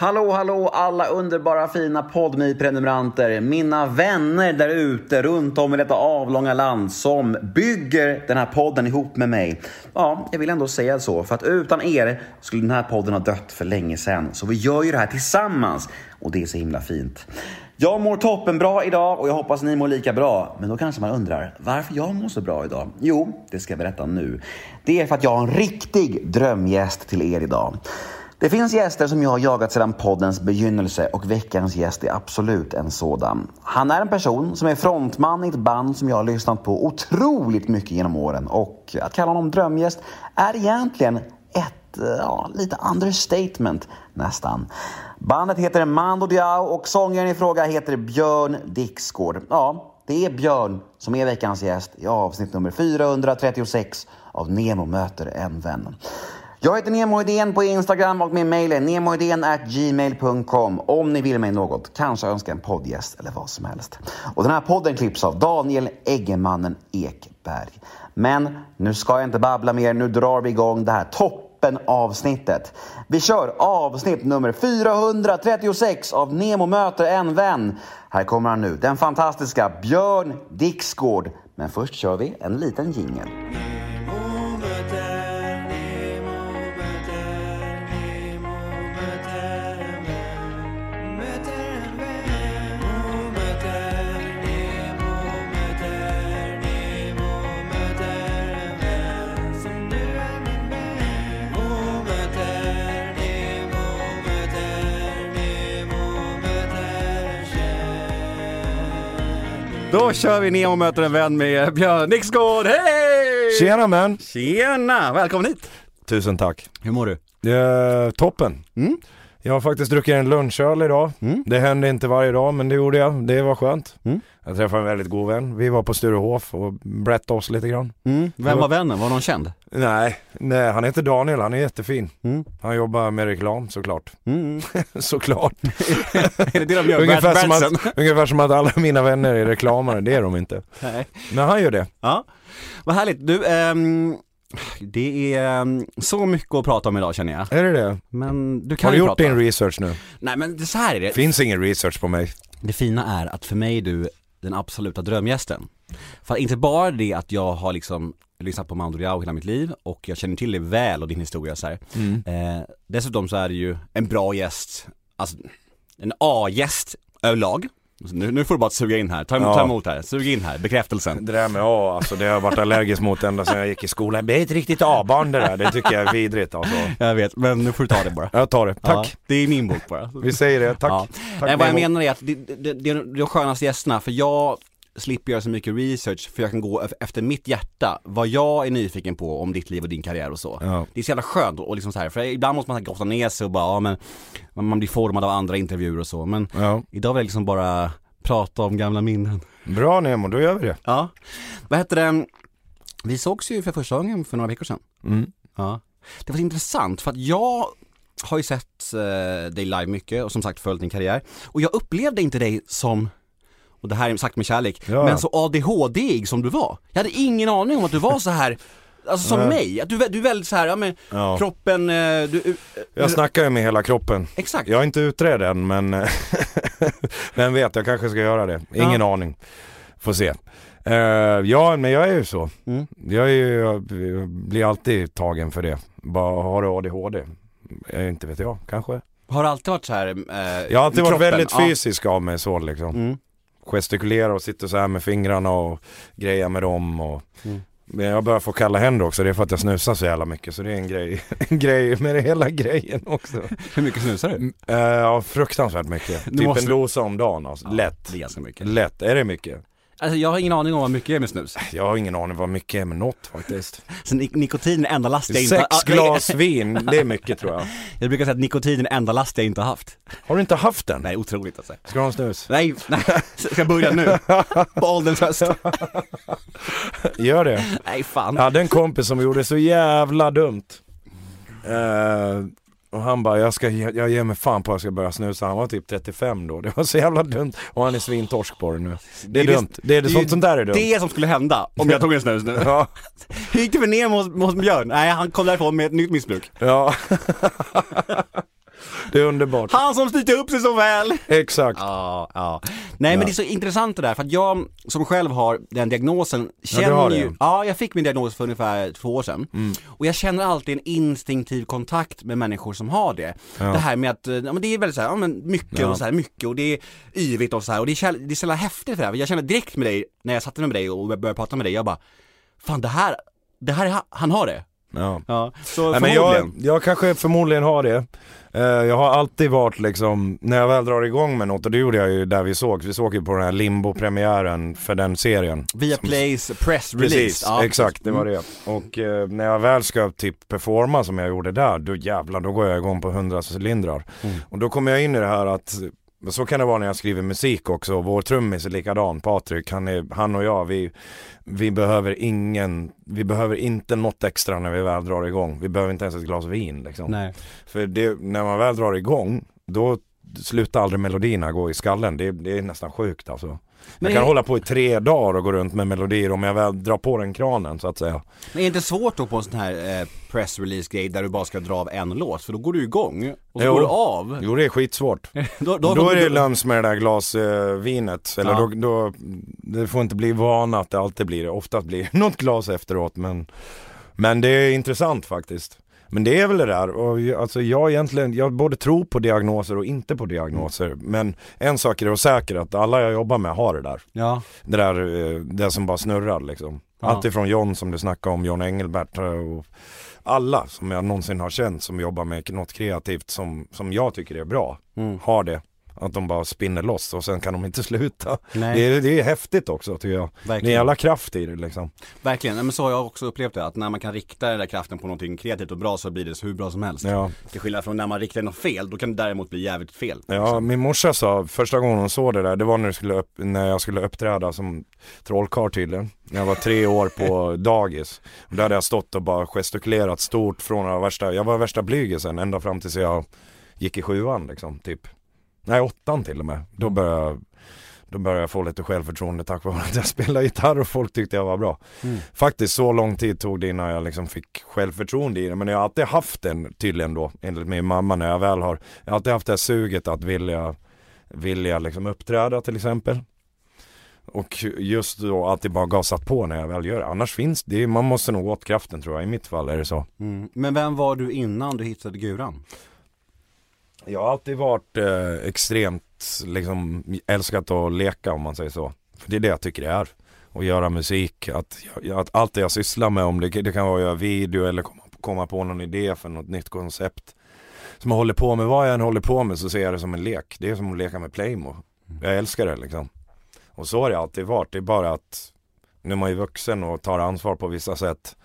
Hallå, hallå alla underbara fina podmi prenumeranter Mina vänner där ute runt om i detta avlånga land som bygger den här podden ihop med mig. Ja, jag vill ändå säga så, för att utan er skulle den här podden ha dött för länge sedan. Så vi gör ju det här tillsammans och det är så himla fint. Jag mår toppen bra idag och jag hoppas ni mår lika bra. Men då kanske man undrar varför jag mår så bra idag? Jo, det ska jag berätta nu. Det är för att jag har en riktig drömgäst till er idag. Det finns gäster som jag har jagat sedan poddens begynnelse och veckans gäst är absolut en sådan. Han är en person som är frontman i ett band som jag har lyssnat på otroligt mycket genom åren och att kalla honom drömgäst är egentligen ett eh, ja, lite understatement nästan. Bandet heter Mando Diao och sångaren i fråga heter Björn Dixgård. Ja, det är Björn som är veckans gäst i avsnitt nummer 436 av Nemo möter en vän. Jag heter Nemo Idén på Instagram och min mejl är gmail.com om ni vill mig något, kanske önska en poddgäst eller vad som helst. Och den här podden klipps av Daniel Eggemannen Ekberg. Men nu ska jag inte babbla mer, nu drar vi igång det här toppen avsnittet. Vi kör avsnitt nummer 436 av Nemo möter en vän. Här kommer han nu, den fantastiska Björn Dixgård. Men först kör vi en liten jingel. Då kör vi ner och möter en vän med Björn Nixgård. Hej! Tjena män! Tjena! Välkommen hit! Tusen tack. Hur mår du? Eh, toppen. Mm. Jag har faktiskt druckit en lunchöl idag. Mm. Det hände inte varje dag men det gjorde jag. Det var skönt. Mm. Jag träffade en väldigt god vän. Vi var på Sturehof och berättade oss lite grann. Mm. Vem var vännen? Var någon känd? Nej, nej, han heter Daniel. Han är jättefin. Mm. Han jobbar med reklam såklart. Mm. såklart. är det det de gör? ungefär, som att, ungefär som att alla mina vänner är reklamare. Det är de inte. Nej. Men han gör det. Ja, vad härligt. Du, ehm, det är ehm, så mycket att prata om idag känner jag. Är det det? Men du kan Har du gjort prata. din research nu? Nej men det, så här är det. Finns ingen research på mig. Det fina är att för mig är du den absoluta drömgästen. För inte bara det att jag har liksom lyssnat på Mando Diao hela mitt liv och jag känner till dig väl och din historia så här. Mm. Eh, dessutom så är det ju en bra gäst, alltså en A-gäst överlag. Nu, nu får du bara suga in här, ta Ja. ta emot här, sug in här, bekräftelsen. Det där med A, alltså det har jag varit allergisk mot ända sedan jag gick i skolan. Det är ett riktigt A-barn det där, det tycker jag är vidrigt alltså. Jag vet, men nu får du ta det bara. Jag tar det, tack. Ja, det är min bok bara. Vi säger det, tack. Ja. tack Nej, vad jag menar är att det, det, det, det är de skönaste gästerna, för jag slipper göra så mycket research för jag kan gå ef- efter mitt hjärta, vad jag är nyfiken på om ditt liv och din karriär och så. Ja. Det är så jävla skönt och liksom så här, för ibland måste man grotta ner sig och bara, ja men man blir formad av andra intervjuer och så, men Ja. idag vill jag liksom bara prata om gamla minnen. Bra Nemo, då gör vi det. Ja. Vad heter det, vi sågs ju för första gången för några veckor sedan. Mm. Ja. Det var intressant för att jag har ju sett eh, dig live mycket och som sagt följt din karriär och jag upplevde inte dig som och det här är sagt med kärlek, Ja. men så ADHD-ig som du var. Jag hade ingen aning om att du var så här Alltså som Nej. mig, att du, du är väldigt så här, ja men Ja. kroppen, eh, du, eh, Jag snackar ju med hela kroppen. exakt. Jag är inte utredd än men vem vet, jag kanske ska göra det. Ingen aning. Får se. Eh, ja, men jag är ju så. Mm. Jag, är ju, jag blir alltid tagen för det. Bara, har du ADHD? Jag inte vet jag, kanske. Har du alltid varit så här eh, Jag har alltid varit väldigt Ja. fysisk av mig så liksom. Mm. Gestikulerar och sitter så här med fingrarna och grejer med dem och Mm. Men jag börjar få kalla händer också, det är för att jag snusar så jävla mycket så det är en grej, en grej med det hela grejen också. Hur mycket snusar du? Uh, ja, fruktansvärt mycket. Du typ måste- en dosa om dagen alltså. Lätt. Det är ganska mycket. Lätt, är det mycket? Alltså jag har ingen aning om vad mycket är med snus. Jag har ingen aning vad mycket är med något faktiskt. Så ni- nikotin är enda last jag inte Sex ah, nej, glas vin, det är mycket tror jag. Jag brukar säga att nikotin är enda last jag inte har haft. Har du inte haft den? Nej, otroligt alltså. Ska du ha en snus? Nej, nej, ska jag börja nu? På ålderns höst? Gör det. Nej fan. Jag hade en kompis som gjorde så jävla dumt. Eh, Och han bara, jag, ska, ge- jag ger mig fan på att jag ska börja snusa. Han var typ 35 då. Det var så jävla dumt. Och han är svintorsk på det nu. Det är Det är dumt. Det är, det sånt, sånt där är dumt. Det som skulle hända om jag tog en snus nu. Ja, Hur gick det för Nemo hos, hos Björn? Nej, han kom därifrån med ett nytt missbruk. ja. det är underbart. Han som styrde upp sig så väl! Exakt. Ja, ja. Nej men det är så intressant det där, för att jag som själv har den diagnosen känner har det, ju, ja. ja jag fick min diagnos för ungefär två år sedan. Och jag känner alltid en instinktiv kontakt med människor som har det. Det här med att, eh, ja men det är väldigt så här, ja men mycket och så här, mycket och det är yvigt och så här och det är, det är så häftigt för det här. Jag känner direkt med dig, när jag satte mig med dig och började prata med dig, jag bara, fan det här, det här är, ha- han har det. Ja. Ja, så Nej, men jag, jag kanske förmodligen har det. Eh, jag har alltid varit liksom, när jag väl drar igång med något, och det gjorde jag ju där vi såg, vi såg ju på den här limbo-premiären för den serien. Via Som- Plays press release. Precis, Ja, exakt det var Mm. det. Och eh, när jag väl ska typ performa som jag gjorde där, då jävlar då går jag igång på 100 cylindrar. Mm. Och då kommer jag in i det här att så kan det vara när jag skriver musik också. Vår trummis är likadan, Patrik. Han, är, han och jag, vi, vi behöver ingen, vi behöver inte något extra när vi väl drar igång. Vi behöver inte ens ett glas vin liksom. Nej. För det, när man väl drar igång, då slutar aldrig melodierna gå i skallen. Det, det är nästan sjukt alltså. Men jag kan är- hålla på i tre dagar och gå runt med melodier om jag väl drar på den kranen så att säga. Men är det inte svårt då på en sån här eh, press release grej där du bara ska dra av en låt? För då går du igång och så Jo. går du av. Jo det är skitsvårt. Då, Då, är det löms med det där glasvinet. Eller Ja. då, då, det får inte bli vana att det alltid blir det. Ofta blir det något glas efteråt men, men det är intressant faktiskt. Men det är väl det där, och jag- alltså jag egentligen, jag både tror på diagnoser och inte på diagnoser. Men en sak är säker att alla jag jobbar med har det där. Ja. Det där, eh, det som bara snurrar liksom. Ja. Allt ifrån John som du snackade om, John Engelbert eh, och alla som jag någonsin har känt som jobbar med något kreativt som, som jag tycker är bra, Mm. har det. Att de bara spinner loss och sen kan de inte sluta. Nej. Det är, det är häftigt också tycker jag. Det är Verkligen. jävla kraft i det liksom. Verkligen, men så har jag också upplevt det. Att när man kan rikta den där kraften på någonting kreativt och bra så blir det hur bra som helst. Ja. Till skillnad från när man riktar något fel, då kan det däremot bli jävligt fel. Ja, min morsa sa första gången hon såg det där, det var när, skulle upp, när jag skulle uppträda som trollkarl tydligen. När jag var tre år på dagis. Då hade jag stått och bara gestikulerat stort från värsta, jag var värsta blygisen ända fram tills jag gick i sjuan liksom, typ. Nej, åttan till och med. Då började jag då började jag få lite självförtroende tack vare att jag spelade gitarr och folk tyckte jag var bra. Mm. Faktiskt så lång tid tog det innan jag liksom fick självförtroende i det. Men jag har alltid haft den tydligen då, enligt min mamma när jag väl har, jag har alltid haft det här suget att vilja, vilja liksom uppträda till exempel. Och just då alltid bara gasat på när jag väl gör det. Annars finns det, man måste nog åt kraften tror jag. I mitt fall är det så. Mm. Men vem var du innan du hittade guran? Jag har alltid varit eh, extremt, liksom älskat att leka om man säger så. För det är det jag tycker det är. Att göra musik, att, att allt det jag sysslar med, om det, det kan vara att göra video eller komma, komma på någon idé för något nytt koncept. Som jag håller på med, vad jag än håller på med så ser jag det som en lek. Det är som att leka med Playmo. Jag älskar det liksom. Och så har det alltid varit, det är bara att nu är man ju vuxen och tar ansvar på vissa sätt.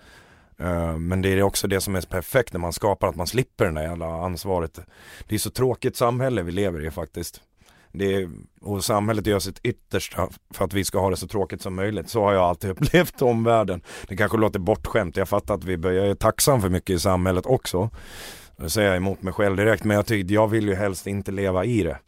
Eh, men det är också det som är perfekt när man skapar, att man slipper det där jävla ansvaret. Det är så tråkigt samhälle vi lever i faktiskt. Det är, och samhället gör sitt yttersta för att vi ska ha det så tråkigt som möjligt. Så har jag alltid upplevt omvärlden. Det kanske låter bortskämt, jag fattar att vi börjar, jag är tacksam för mycket i samhället också. Det säger jag emot mig själv direkt, men jag tycker, jag vill ju helst inte leva i det.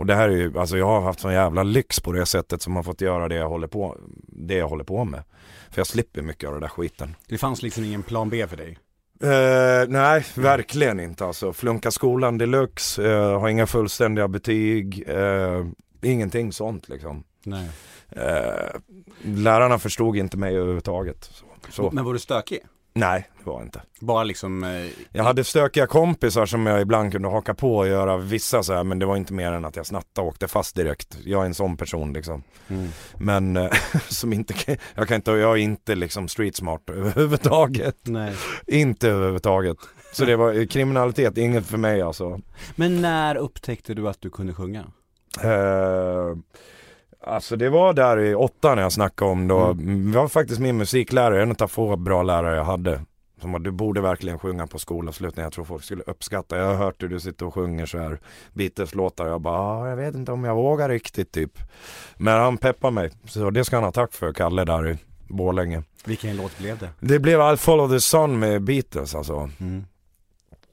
Och det här är ju, alltså jag har haft sån jävla lyx på det sättet som har fått göra det jag håller på, det jag håller på med. För jag slipper mycket av den där skiten. Det fanns liksom ingen plan B för dig? Eh, nej, verkligen inte alltså. Flunka skolan deluxe, uh, har inga fullständiga betyg, eh, ingenting sånt liksom. Nej. Eh, lärarna förstod inte mig överhuvudtaget. Så. Men var du stökig? Nej, det var inte. Bara liksom, eh, Jag hade stökiga kompisar som jag ibland kunde haka på och göra vissa så här, men det var inte mer än att jag snattade och åkte fast direkt. Jag är en sån person liksom. mm. Men eh, som inte, jag kan inte, jag är inte liksom street smart överhuvudtaget. nej. Inte överhuvudtaget. Så det var kriminalitet, inget för mig alltså. Men när upptäckte du att du kunde sjunga? Eh, alltså det var där i åttan när jag snackade om då. Det var faktiskt min musiklärare, en av få bra lärare jag hade. Som var, du borde verkligen sjunga på skolavslutningen. Jag tror folk skulle uppskatta. Jag har hört hur du sitter och sjunger så här Beatles-låtar. Jag bara, ah, jag vet inte om jag vågar riktigt typ. Men han peppar mig. Så det ska han ha tack för, Kalle där i Borlänge. Vilken låt blev det? Det blev I'll follow the sun med Beatles alltså. Mm.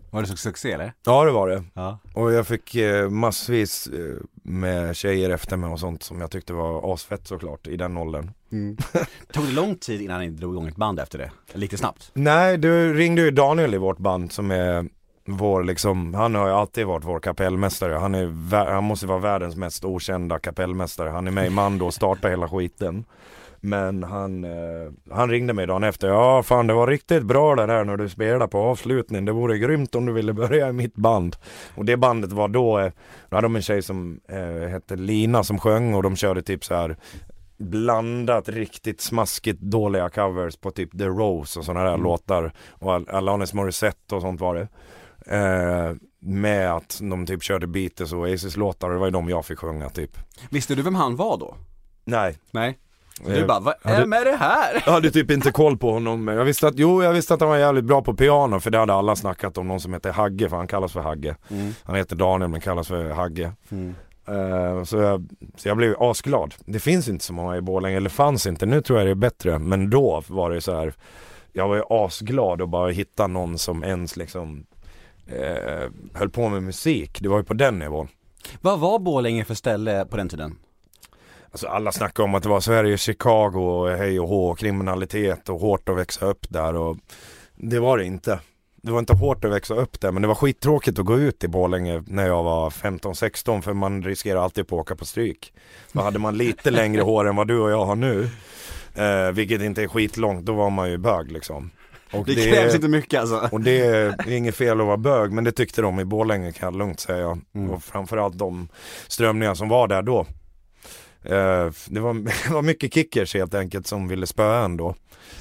Var det succé eller? Ja det var det. Ja. Och jag fick eh, massvis eh, med tjejer efter mig och sånt som jag tyckte var asfett såklart i den åldern. Tog det lång tid innan ni drog igång ett band efter det? Lite snabbt? Nej, du ringde ju Daniel i vårt band som är vår liksom, han har ju alltid varit vår kapellmästare. Han, är, han måste vara världens mest okända kapellmästare. Han är med i Mando och startar hela skiten. Men han, eh, han ringde mig dagen efter. Ja fan det var riktigt bra det där när du spelade på avslutningen. Det vore grymt om du ville börja i mitt band. Och det bandet var då, eh, då hade de en tjej som eh, hette Lina som sjöng och de körde typ så här blandat riktigt smaskigt dåliga covers på typ The Rose och sådana där låtar. Och Al- Alanis Morissette och sånt var det. Eh, med att de typ körde Beatles och Oasis låtar och det var ju de jag fick sjunga typ. Visste du vem han var då? Nej. Nej? Eh, Du bara, vad ja, är det här? Jag hade typ inte koll på honom. men Jag visste att, jo jag visste att han var jävligt bra på piano för det hade alla snackat om någon som heter Hagge för han kallas för Hagge. Mm. Han heter Daniel men kallas för Hagge. Mm. Eh, så, jag, så jag blev asglad. Det finns inte så många i Borlänge, eller fanns inte. Nu tror jag det är bättre. Men då var det så här. Jag var ju asglad att bara hitta någon som ens liksom eh, höll på med musik. Det var ju på den nivån. Vad var Borlänge för ställe på den tiden? Alltså alla snackar om att det var Sverige, Chicago och hej och hå, kriminalitet och hårt att växa upp där och det var det inte. Det var inte hårt att växa upp där men det var skittråkigt att gå ut i Borlänge när jag var 15-16 för man riskerar alltid på att åka på stryk. Då hade man lite längre hår än vad du och jag har nu, eh, vilket inte är skitlångt, då var man ju bög liksom. Och Det, krävs inte mycket alltså. och det är inget fel att vara bög, men det tyckte de i Borlänge kan jag lugnt säga. Mm. Och framförallt de strömningar som var där då. Eh, det, var, det var mycket kickers helt enkelt som ville spöa en då.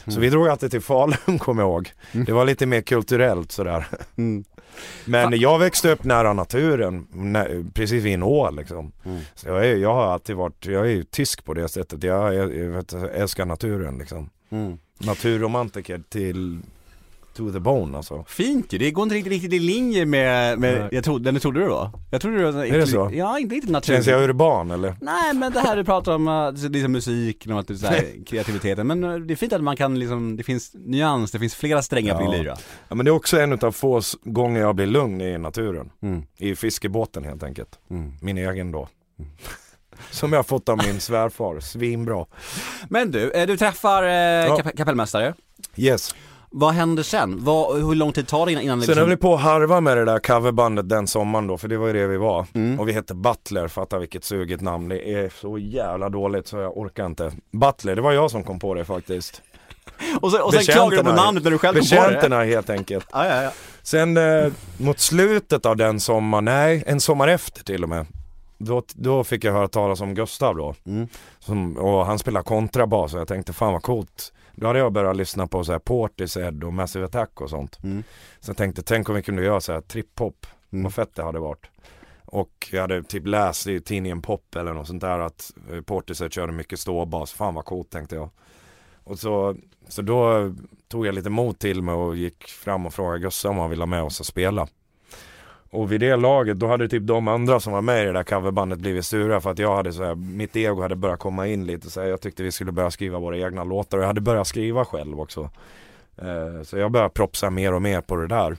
Så Mm. vi drog alltid till Falun kommer jag ihåg. Det var lite mer kulturellt sådär. Mm. Men jag växte upp nära naturen, nä, precis vid en å liksom. Mm. Så jag, är, jag har alltid varit, jag är ju tysk på det sättet. Jag, jag, jag vet, älskar naturen liksom. Mm. Naturromantiker till to the bone alltså. Fint ju, det går inte riktigt, riktigt i linje med, med jag trodde, den trodde du var. Jag trodde du var Är det så? Ja, inte riktigt naturligt. Känns jag urban eller? Nej men det här du pratar om, uh, liksom musiken och så här, kreativiteten, men uh, det är fint att man kan liksom, det finns nyans, det finns flera strängar på Ja. din lyra. Ja men det är också en av få gånger jag blir lugn i naturen. Mm. I fiskebåten helt enkelt. Mm. Min egen då. Som jag fått av min svärfar, svinbra. Men du, eh, du träffar eh, kap- kapellmästare. Yes. Vad händer sen? Vad, hur lång tid tar det innan, innan Sen liksom... höll vi på att harva med det där coverbandet den sommaren då, för det var ju det vi var. Mm. Och vi hette Butler, fatta vilket suget namn. Det är så jävla dåligt så jag orkar inte. Butler, det var jag som kom på det faktiskt. Och, så, och sen klagar du på namnet när du själv kom på det? Betjänterna helt enkelt. Ja, ja, ja. Sen eh, mot slutet av den sommaren, nej en sommar efter till och med. Då, då fick jag höra talas om Gustav då. Mm. Som, och han spelar kontrabas och jag tänkte fan vad coolt. Då hade jag börjat lyssna på så här Portishead och Massive Attack och sånt. Mm. Så jag tänkte, tänk om vi kunde göra så här trip-hop. Mm. Vad fett det hade varit. Och jag hade typ läst i tidningen Pop eller något sånt där att eh, Portishead körde mycket ståbas. Fan vad coolt tänkte jag. Och så, så då tog jag lite mod till mig och gick fram och frågade Gustav om han ville ha med oss och spela. Och vid det laget, då hade typ de andra som var med i det där coverbandet blivit sura för att jag hade så här, mitt ego hade börjat komma in lite så här, jag tyckte vi skulle börja skriva våra egna låtar och jag hade börjat skriva själv också. Eh, så jag började propsa mer och mer på det där.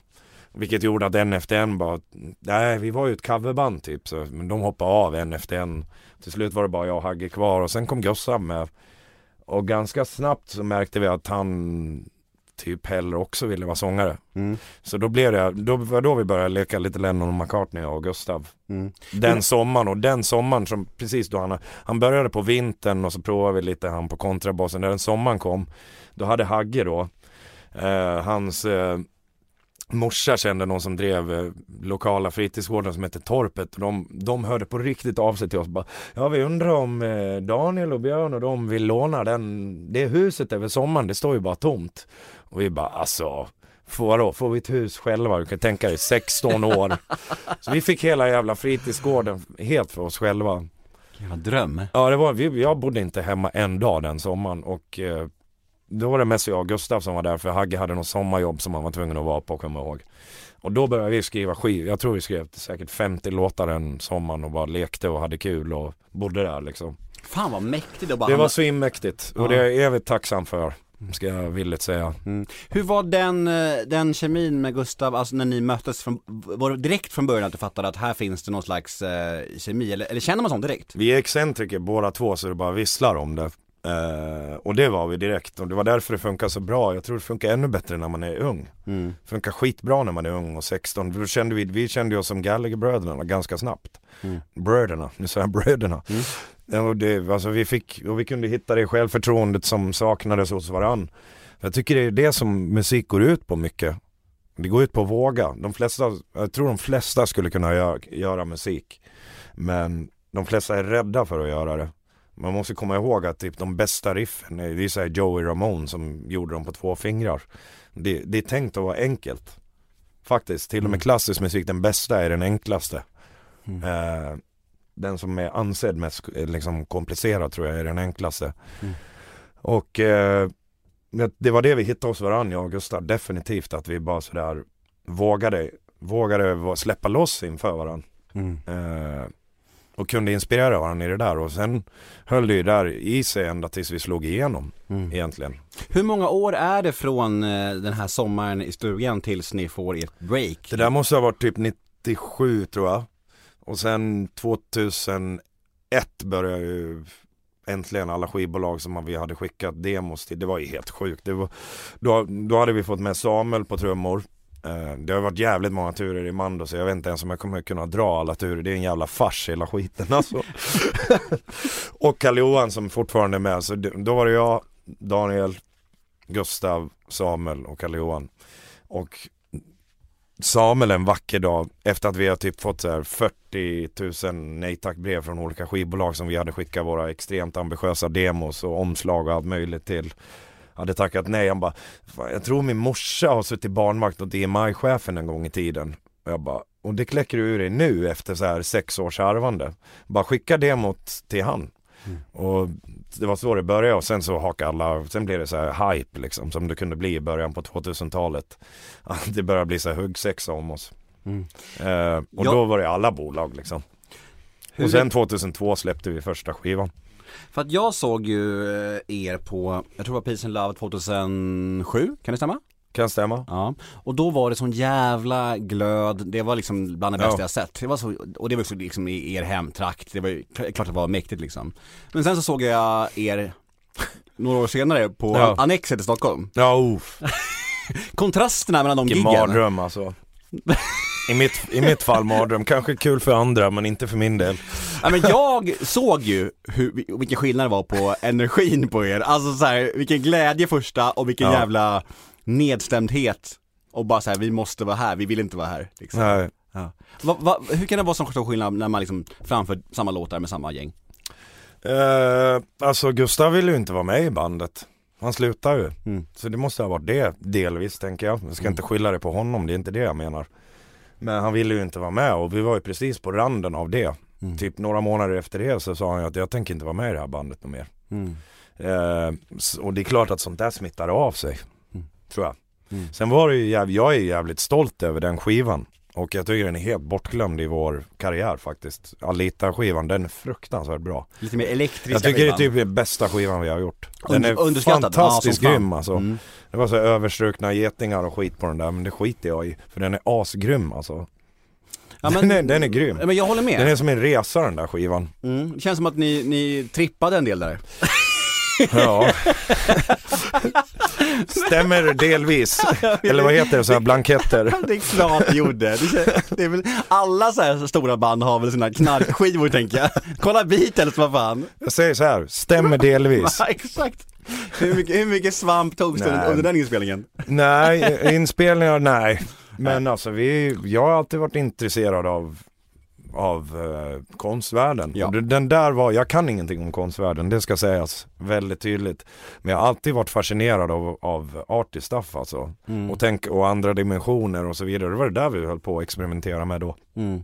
Vilket gjorde att en efter en bara, nej vi var ju ett coverband typ, så, men de hoppade av en efter en. Till slut var det bara jag och Hagge kvar och sen kom Gossan med. Och ganska snabbt så märkte vi att han typ heller också ville vara sångare. Mm. Så då blev det, då var då vi började leka lite Lennon och McCartney och Gustav. Mm. Den sommaren och den sommaren som precis då han, han började på vintern och så provade vi lite han på kontrabasen. När den sommaren kom, då hade Hagge då, eh, hans eh, morsa kände någon som drev eh, lokala fritidsgården som hette Torpet. Och de, de hörde på riktigt av sig till oss bara, ja vi undrar om eh, Daniel och Björn och de vill låna den, det huset över sommaren, det står ju bara tomt. Och vi bara, alltså Får, vadå? får vi ett hus själva? Du kan tänka dig 16 år. Så vi fick hela jävla fritidsgården helt för oss själva. Jävla dröm. Ja, det var, vi, jag bodde inte hemma en dag den sommaren och eh, då var det mest jag och Gustav som var där för Hagge hade något sommarjobb som han var tvungen att vara på, kommer jag ihåg. Och då började vi skriva skivor, jag tror vi skrev säkert 50 låtar den sommaren och bara lekte och hade kul och bodde där liksom. Fan vad mäktigt att bara Det var svinmäktigt och Ja. det är jag evigt tacksam för. ska jag villigt säga. Mm. Hur var den, eh, den kemin med Gustav, alltså när ni möttes, från, var det direkt från början att du fattade att här finns det någon slags eh, kemi, eller, eller känner man sånt direkt? Vi är excentriker båda två så det bara visslar om det. Eh, och det var vi direkt och det var därför det funkar så bra. Jag tror det funkar ännu bättre när man är ung. Mm. Funkar skitbra när man är ung och 16. Då kände vi, vi kände oss som Gallagher-bröderna ganska snabbt. Mm. Bröderna, nu säger jag bröderna. Mm. Ja, och, det, alltså vi fick, och vi kunde hitta det självförtroendet som saknades hos varann. Jag tycker det är det som musik går ut på mycket. Det går ut på att våga. De flesta, jag tror de flesta skulle kunna göra, göra musik. Men de flesta är rädda för att göra det. Man måste komma ihåg att typ de bästa riffen, det är så här Joey Ramone som gjorde dem på två fingrar. Det, det är tänkt att vara enkelt. Faktiskt, till och med klassisk musik, den bästa är den enklaste. Mm. Eh, den som är ansedd mest eh, liksom, komplicerad tror jag är den enklaste. Mm. Och eh, det- var det vi hittade hos varandra, jag och Gustav, definitivt att vi bara sådär vågade, vågade släppa loss inför varandra. Mm. Eh, och kunde inspirera varandra i det där och sen höll det ju där i sig ända tills vi slog igenom Mm. egentligen. Hur många år är det från eh, den här sommaren i stugan tills ni får ert break? Det där måste ha varit typ 97 tror jag. Och sen 2001 började ju äntligen alla skivbolag som vi hade skickat demos till. Det var ju helt sjukt. Det var, då, då hade vi fått med Samuel på trummor. Eh, Det har varit jävligt många turer i Mando så jag vet inte ens om jag kommer kunna dra alla turer. Det är en jävla fars hela skiten alltså. och Kalle Johan som fortfarande är med. Så då var det jag, Daniel, Gustav, Samuel och Kalle Johan. Och Samuel en vacker dag efter att vi har typ fått så här 40 000 nej tack brev från olika skivbolag som vi hade skickat våra extremt ambitiösa demos och omslag och allt möjligt till. Hade tackat nej, han bara, "Fan, jag tror min morsa har suttit barnvakt åt EMI-chefen en gång i tiden. Och jag bara, och det kläcker du ur dig nu efter så här sex års harvande. Bara skicka demot till han. Och det var så det började och sen så hakade alla, sen blev det så här hype liksom som det kunde bli i början på 2000-talet. Att Det började bli så här huggsexa om oss. Mm. Eh, och Ja. då var det alla bolag liksom. Hur och sen 2002 släppte vi första skivan. För att jag såg ju eh, er på, jag tror det var Peace and Love 2007, kan det stämma? Kan stämma? Ja, och då var det sån jävla glöd, det var liksom bland det bästa Ja. jag sett. Det var så, och det var också liksom i er hemtrakt, det var ju klart att det var mäktigt liksom. Men sen så såg jag er några år senare på Ja. Annexet i Stockholm. Ja, uff. Kontrasterna mellan de Vilken giggen. mardröm alltså. I mitt, I mitt fall mardröm, kanske kul för andra men inte för min del. Ja, men jag såg ju hur, vilken skillnad det var på energin på er. Alltså så här, vilken glädje första och vilken Ja. jävla nedstämdhet. Och bara så här, vi måste vara här, vi vill inte vara här. Liksom. Nej. Ja. Va, va, hur kan det vara så stor skillnad när man liksom framför samma låtar med samma gäng? Eh, alltså Gustav ville ju inte vara med i bandet. Han slutade ju. Mm. Så det måste ha varit det delvis tänker jag. Jag ska inte skylla det på honom, det är inte det jag menar. Men han ville ju inte vara med och vi var ju precis på randen av det. Mm. Typ några månader efter det så sa han ju att jag tänker inte vara med i det här bandet mer. Mm. Eh, och det är klart att sånt där smittar av sig. Mm. Tror jag. Mm. Sen var det ju jäv- jag är jävligt stolt över den skivan. Och jag tycker den är helt bortglömd i vår karriär faktiskt. Alita-skivan, den är fruktansvärt bra. Lite mer elektriska Jag tycker det är skivan. typ den bästa skivan vi har gjort. Den Under- är fantastiskt Ja, grym alltså. Mm. Det var så överstrukna getingar och skit på den där, men det skiter jag i. För den är asgrym alltså. Ja, men, Den är- den är grym. Men jag håller med. Den är som en resa den där skivan. Mm. Det känns som att ni, ni trippade en del där. Ja. Stämmer delvis. Eller vad heter det, så här blanketter. Det är klart gjorde. Det är väl, alla så här stora band har väl sina knarkskivor tänker jag. Kolla Beatles, vad fan. Jag säger så här, stämmer delvis. Ja, exakt. Hur mycket, hur mycket svamp togs det under den inspelningen? Nej, inspelningar nej. Men alltså vi, jag har alltid varit intresserad av av eh, konstvärlden. Ja. Den där var, jag kan ingenting om konstvärlden, det ska sägas väldigt tydligt. Men jag har alltid varit fascinerad av, av arty stuff alltså. Mm. Och, tänk, och andra dimensioner och så vidare. Det var det där vi höll på att experimentera med då. Mm.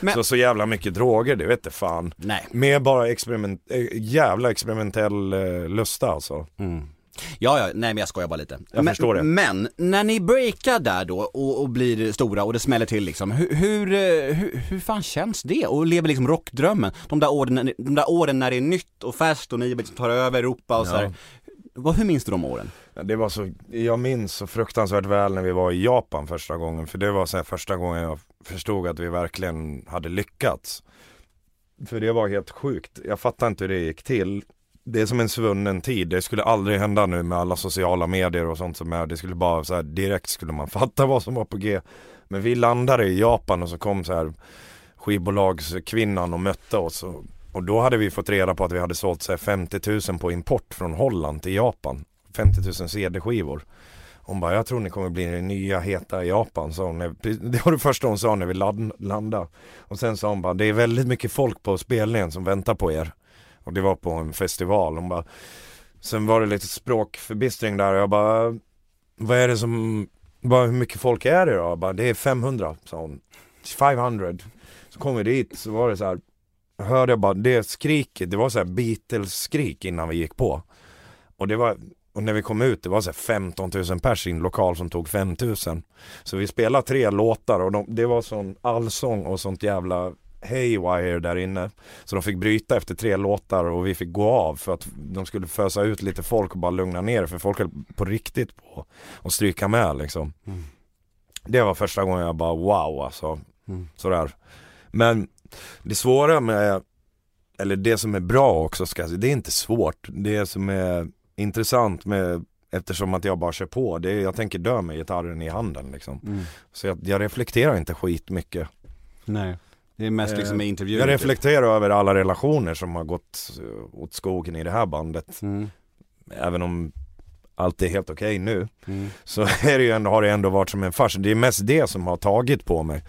Men- Så, så jävla mycket droger, det vet jag fan. Nej. Med bara experiment, eh, jävla experimentell eh, lusta alltså. Mm. Ja, ja, nej men jag skojar bara lite. Jag men, förstår det. Men, när ni breakar där då och, och blir stora och det smäller till liksom, hur, hur, eh, hur, hur fan känns det? Och lever liksom rockdrömmen? De där åren, de där åren när det är nytt och färskt och ni liksom tar över Europa och så här. Vad, hur minns du de åren? Det var så, jag minns så fruktansvärt väl när vi var i Japan första gången. För det var så här första gången jag förstod att vi verkligen hade lyckats. För det var helt sjukt. Jag fattar inte hur det gick till. Det är som en svunnen tid. Det skulle aldrig hända nu med alla sociala medier och sånt som är. Det skulle bara så här, direkt skulle man fatta vad som var på G. Men vi landade i Japan och så kom så här skivbolagskvinnan och mötte oss. Och, och då hade vi fått reda på att vi hade sålt så här 50 000 på import från Holland till Japan. 50 000 CD-skivor. Hon bara, jag tror ni kommer bli den nya heta i Japan, sa hon. Det var det första hon sa när vi landade. Och sen sa hon bara, det är väldigt mycket folk på spelningen som väntar på er. Och det var på en festival. Hon bara, sen var det lite språkförbistring där och jag bara, vad är det som, bara, hur mycket folk är det då? Jag bara, det är 500, sa hon. 500. Så kom vi dit så var det så här, hörde jag bara det skriket, det var så här Beatles-skrik innan vi gick på. Och det var, och när vi kom ut, det var så 15 000 pers i en lokal som tog 5 000. Så vi spelade tre låtar och de, det var sån allsång och sånt jävla haywire där inne. Så de fick bryta efter tre låtar och vi fick gå av för att de skulle fösa ut lite folk och bara lugna ner för folk höll på riktigt på att stryka med liksom. Mm. Det var första gången jag bara wow alltså. Mm. Sådär. Men det svåra med, eller det som är bra också ska jag säga, det är inte svårt. Det som är intressant med Eftersom att jag bara kör på, det är, jag tänker dö med gitarren i handen liksom. Mm. Så jag, jag, reflekterar inte skit mycket. Nej, det är mest liksom med intervjuer. Jag reflekterar över alla relationer som har gått eh, åt skogen i det här bandet. Mm. Även om allt är helt okej okay nu. Mm. Så är det ju ändå, har det ändå varit som en fars. Det är mest det som har tagit på mig.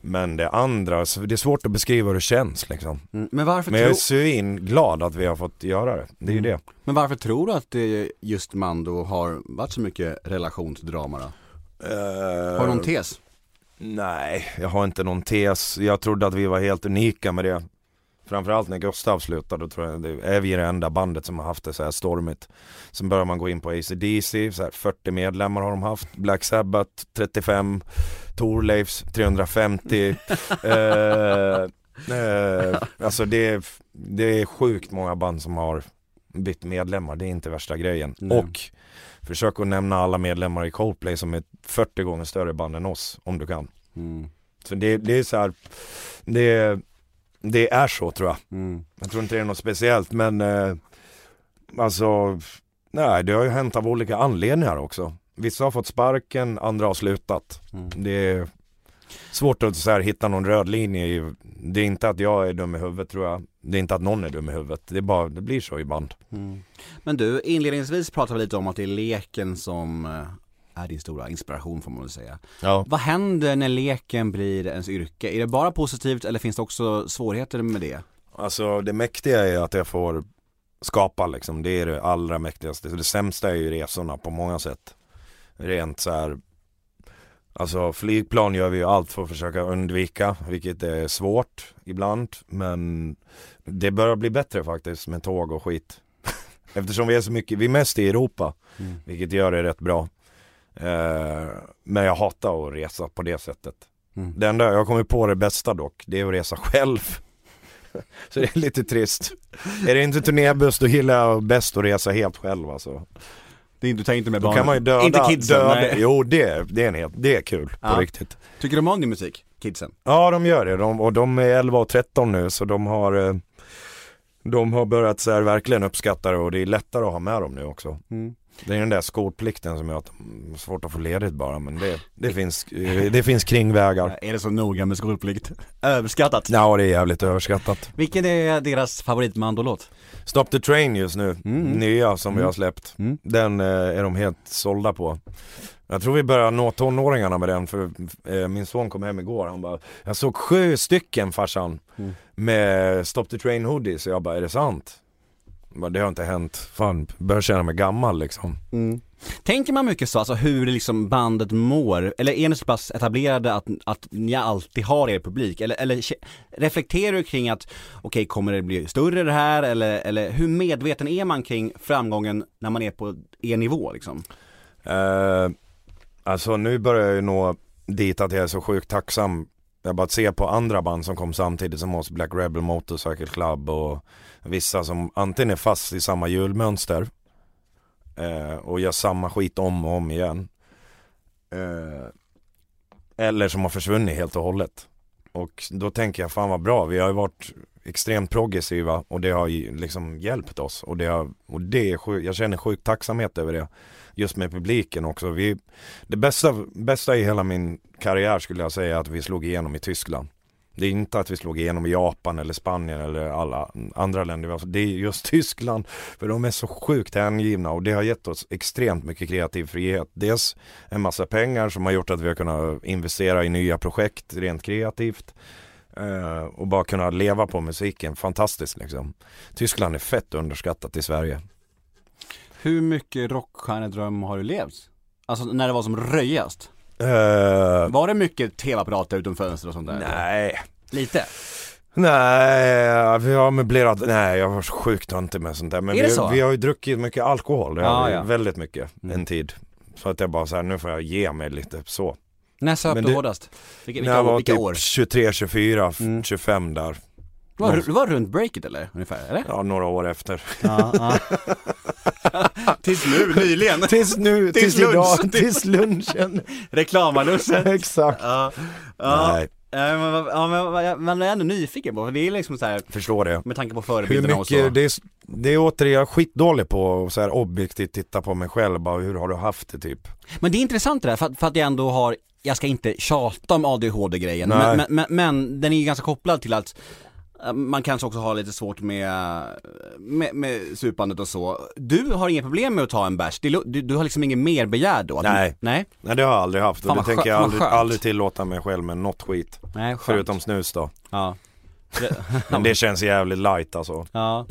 Men det andra, det är svårt att beskriva hur det känns liksom. Mm, men varför Men jag är svin glad att vi har fått göra det, det är ju mm. det. Men varför tror du att det just Mando har varit så mycket relationsdrama då? Uh, har du någon tes? Nej, jag har inte någon tes. Jag trodde att vi var helt unika med det. Framförallt när Gustav slutade, då tror jag det är vi det enda bandet som har haft det så här stormigt. Sen börjar man gå in på ACDC, så här 40 medlemmar har de haft, Black Sabbath 35, Torleifs 350. eh, eh, alltså det är, det är sjukt många band som har bytt medlemmar, det är inte värsta grejen. Nej. Och försök att nämna alla medlemmar i Coldplay som är 40 gånger större band än oss, om du kan. Mm. Så det, det är så här, det det är så tror jag. Mm. Jag tror inte det är något speciellt men eh, alltså Nej det har ju hänt av olika anledningar också. Vissa har fått sparken, andra har slutat. Mm. Det är svårt att så här, hitta någon röd linje. I, det är inte att jag är dum i huvudet tror jag. Det är inte att någon är dum i huvudet. Det, är bara, det blir så ibland. Mm. Men du, inledningsvis pratade vi lite om att det är leken som eh, är din stora inspiration får man väl säga. Ja. Vad händer när leken blir ens yrke? Är det bara positivt eller finns det också svårigheter med det? Alltså det mäktiga är att jag får skapa liksom, det är det allra mäktigaste. Det sämsta är ju resorna på många sätt. Rent så här Alltså flygplan gör vi ju allt för att försöka undvika, vilket är svårt ibland. Men det börjar bli bättre faktiskt med tåg och skit. Eftersom vi är så mycket, vi är mest i Europa, mm. vilket gör det rätt bra. Eh, men jag hatar att resa på det sättet. Mm. Det enda, jag kommit på det bästa dock, det är att resa själv. Så det är lite trist. Är det inte turnébuss då gillar jag bäst att resa helt själv alltså. Det är, du tänker inte med barnen? Då kan man ju döda, inte kidsen, döda, nej. Jo det, det är en helt, det är kul ja. på riktigt. Tycker de om din musik, kidsen? Ja de gör det, de, och de är 11 och 13 nu så de har eh, De har börjat så här, verkligen uppskatta det och det är lättare att ha med dem nu också. Mm. Det är den där skolplikten som gör att svårt att få ledigt bara men det, det, finns, det finns kringvägar. Är det så noga med skolplikt? Överskattat? Ja det är jävligt överskattat. Vilken är deras favoritmandolåt? Stop the train just nu, mm. nya som mm. vi har släppt. Mm. Den eh, är de helt sålda på. Jag tror vi börjar nå tonåringarna med den för eh, min son kom hem igår han bara Jag såg sju stycken farsan mm. med Stop the train hoodies så jag bara är det sant? Det har inte hänt, fan, börjar känna mig gammal liksom. Mm. Tänker man mycket så, alltså hur liksom bandet mår? Eller är ni så pass etablerade att, att ni alltid har er publik? Eller, eller reflekterar du kring att, okej okay, kommer det bli större det här? Eller, eller hur medveten är man kring framgången när man är på er nivå liksom? Uh, alltså nu börjar jag ju nå dit att jag är så sjukt tacksam jag bara ser på andra band som kom samtidigt som oss, Black Rebel Motorcycle Club och vissa som antingen är fast i samma julmönster eh, och gör samma skit om och om igen. Eh, eller som har försvunnit helt och hållet. Och då tänker jag, fan vad bra, vi har ju varit extremt progressiva och det har ju liksom hjälpt oss. Och det, har, och det är sjuk, jag känner sjuk tacksamhet över det. Just med publiken också. Vi, det bästa, bästa i hela min karriär skulle jag säga är att vi slog igenom i Tyskland. Det är inte att vi slog igenom i Japan eller Spanien eller alla andra länder. Det är just Tyskland. För de är så sjukt hängivna och det har gett oss extremt mycket kreativ frihet. Dels en massa pengar som har gjort att vi har kunnat investera i nya projekt rent kreativt. Eh, och bara kunna leva på musiken, fantastiskt liksom. Tyskland är fett underskattat i Sverige. Hur mycket rockstjärnedröm har du levt? Alltså när det var som röjast? Uh, var det mycket tv-apparater utom fönster och sånt där? Nej. Lite? Nej, vi har möblerat, nej jag var sjukt inte med sånt där. Men är vi, så? vi har ju druckit mycket alkohol, det Ah, har vi, ja. väldigt mycket, Mm. en tid. Så att jag bara så här, nu får jag ge mig lite så. När söp du hårdast? Vilka, När vilka, jag år, var vilka typ år? 23, 24, Mm. 25 där. Det var, det var runt breaket eller? Ungefär, eller? Ja, några år efter. Ja, ja. Tills nu, nyligen. Tills nu, Tills tills, idag, lunch. tills lunchen. Reklamanuset. Exakt. Ja, ja. Nej, Ja, men, men vad- jag- man är ändå nyfiken på, för det är liksom så här förstår det. med tanke på Hur förebilderna och så. mycket, det är, det är återigen, jag är skitdålig på att så här objektivt titta på mig själv, bara hur har du haft det typ? Men det är intressant det där, för att, för att jag ändå har, jag ska inte tjata om ADHD-grejen, men, men, men, men den är ju ganska kopplad till att man kanske också har lite svårt med, med, med supandet och så. Du har inga problem med att ta en bärs, du, du har liksom ingen mer begär då? Nej. Nej? Nej det har jag aldrig haft och det tänker jag aldrig, aldrig tillåta mig själv med något skit. Nej, skönt. Förutom snus då. Ja. Men det känns jävligt light alltså. Ja.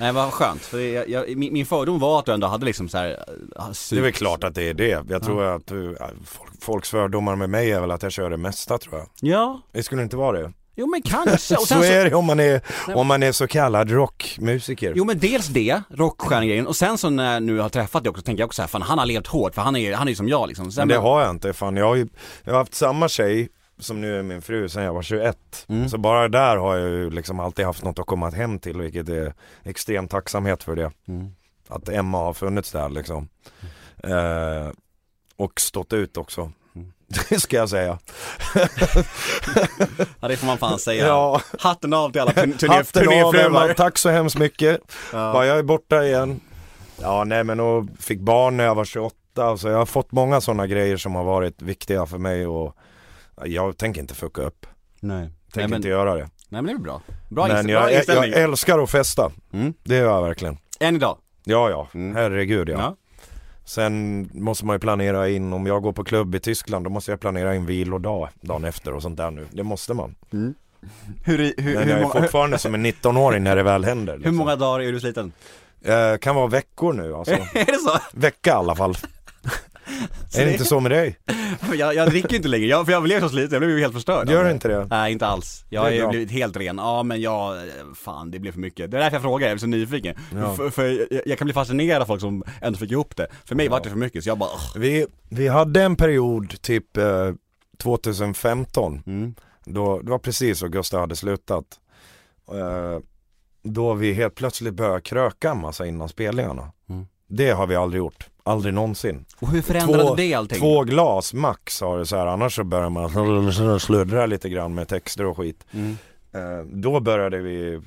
Nej vad skönt, för jag, jag, min, min fördom var att du ändå hade liksom så här, äh, Det är väl klart att det är det. Jag tror att du, folk, folks fördomar med mig är väl att jag kör det mesta tror jag. Ja, Det skulle inte vara det. Jo men kanske. Och Så sen är det om man är, om man är så kallad rockmusiker. Jo men dels det, rockstjärnegrejen, och sen så när jag nu har träffat dig också tänker jag också såhär, fan han har levt hårt för han är han är ju som jag liksom. Sen, Men det har jag inte. Fan, jag har ju jag har haft samma tjej som nu är min fru sedan jag var 21. Mm. Så bara där har jag ju liksom alltid haft något att komma hem till vilket är extrem tacksamhet för det. Mm. Att Emma har funnits där liksom. Eh, och stått ut också. Det ska jag säga. Ja det får man fan säga. Ja, Hatten av till alla turnéfruar. tack så hemskt mycket. Ja. Bara jag är borta igen. Ja nej men och fick barn när jag var 28 så jag har fått många sådana grejer som har varit viktiga för mig och jag tänker inte fucka upp. Nej. Tänker Nej men, inte göra det. nej men det är bra. Bra, men inst- jag, jag, inställning. jag älskar att festa. Mm. Det gör jag verkligen. Än idag. Ja ja, Mm. herregud ja. Ja. Sen måste man ju planera in, om jag går på klubb i Tyskland då måste jag planera in vilodag dagen efter och sånt där nu. Det måste man. Hur, hur, hur, Men hur, jag är många- fortfarande som en 19-åring när det väl händer. hur Liksom. många dagar är du sliten? Eh, kan vara veckor nu alltså. är det så? Vecka i alla fall. är det inte så med dig? Jag, jag dricker inte längre, jag, för jag blev så sliten, jag blev ju helt förstörd. Gör det inte det? Nej inte alls. Jag Det har är bra. blivit helt ren. Ja men jag, fan det blev för mycket. Det är därför jag frågar, jag är så nyfiken. Ja. För, för jag, jag kan bli fascinerad av folk som ändå fick ihop det. För mig var det för mycket så jag bara, "Ugh." Vi, vi hade en period typ eh, 2015 mm. då, Det var precis så Gustav hade slutat eh, Då vi helt plötsligt började kröka en massa innan spelningarna Mm. Det har vi aldrig gjort, aldrig någonsin. Och hur förändrade Två- det allting? Två glas max har det så här, annars så börjar man sluddra lite grann med texter och skit. Mm. eh, Då började vi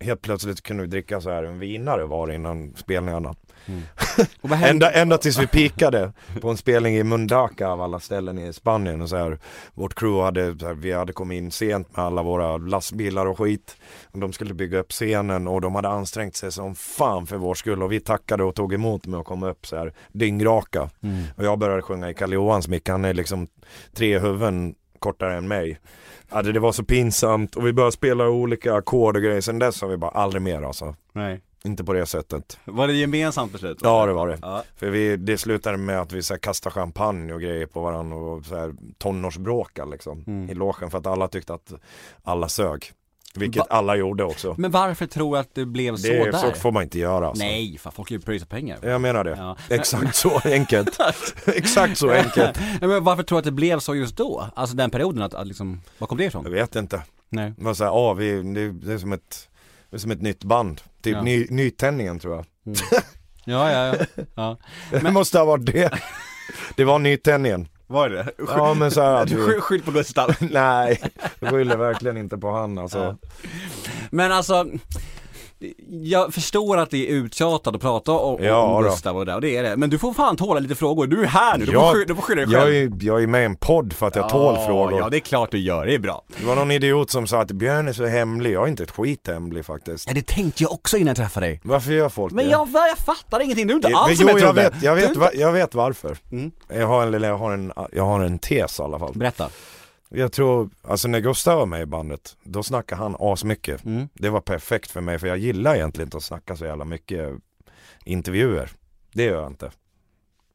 Helt plötsligt kunde vi dricka så här en vinare var innan spelningarna Hände? Ända, ända tills vi pikade på en spelning i Mundaka av alla ställen i Spanien och så här, Vårt crew hade, här, vi hade kommit in sent med alla våra lastbilar och skit. Och De skulle bygga upp scenen och de hade ansträngt sig som fan för vår skull. Och vi tackade och tog emot med att komma upp så här dyngraka. Mm. Och jag började sjunga i Kalle Johans mick, han är liksom tre huvuden kortare än mig. Ja, det, det var så pinsamt. Och vi började spela olika ackord och grejer, sen dess har vi bara aldrig mer alltså. Nej. Inte på det sättet Var det gemensamt beslut? Ja det var det Ja. för vi, det slutade med att vi så här, kastade champagne och grejer på varandra och så här, tonårsbråkade liksom Mm. i logen för att alla tyckte att alla sög. Vilket Va- alla gjorde också. Men varför tror du att det blev så Det är, där? så får man inte göra alltså. Nej, fan folk är ju pröjsa pengar. Jag menar det. Ja. Exakt så enkelt. Exakt så enkelt. Men varför tror du att det blev så just då? Alltså den perioden, att, att liksom, var kom det ifrån? Jag vet inte. Nej. Det var så här, ja, vi, det, det är som ett det är som ett nytt band. Typ Ja. ny, nytändningen tror jag. Ja, ja, ja. ja. Det måste ha varit det. Det var nytändningen. Var det det? Ja men så här Du du... sky- skyll på Gustav. Nej, jag skyller verkligen inte på han alltså. Men alltså, jag förstår att det är uttjatat att prata om, Ja, om. Gustav och det, och det är det. Men du får fan tåla lite frågor, du är här nu, du Jag- får, sky- du får skylla dig Jag själv. är, jag är med i en podd för att jag tål frågor. Ja, det är klart du gör, det är bra. Det var någon idiot som sa att Björn är så hemlig. Jag är inte ett skit hemlig faktiskt. Ja, det tänkte jag också innan jag träffade dig. Varför gör folk Men det? jag, jag fattar ingenting, du är inte Jo, alls som jag jag trodde. vet, jag Du är vet, inte- va, jag vet varför. Mm. Jag, har en, jag, har en, jag har en tes i alla fall. Berätta. Jag tror, alltså när Gustav var med i bandet, då snackade han asmycket. Mm. Det var perfekt för mig för jag gillar egentligen inte att snacka så jävla mycket intervjuer. Det gör jag inte.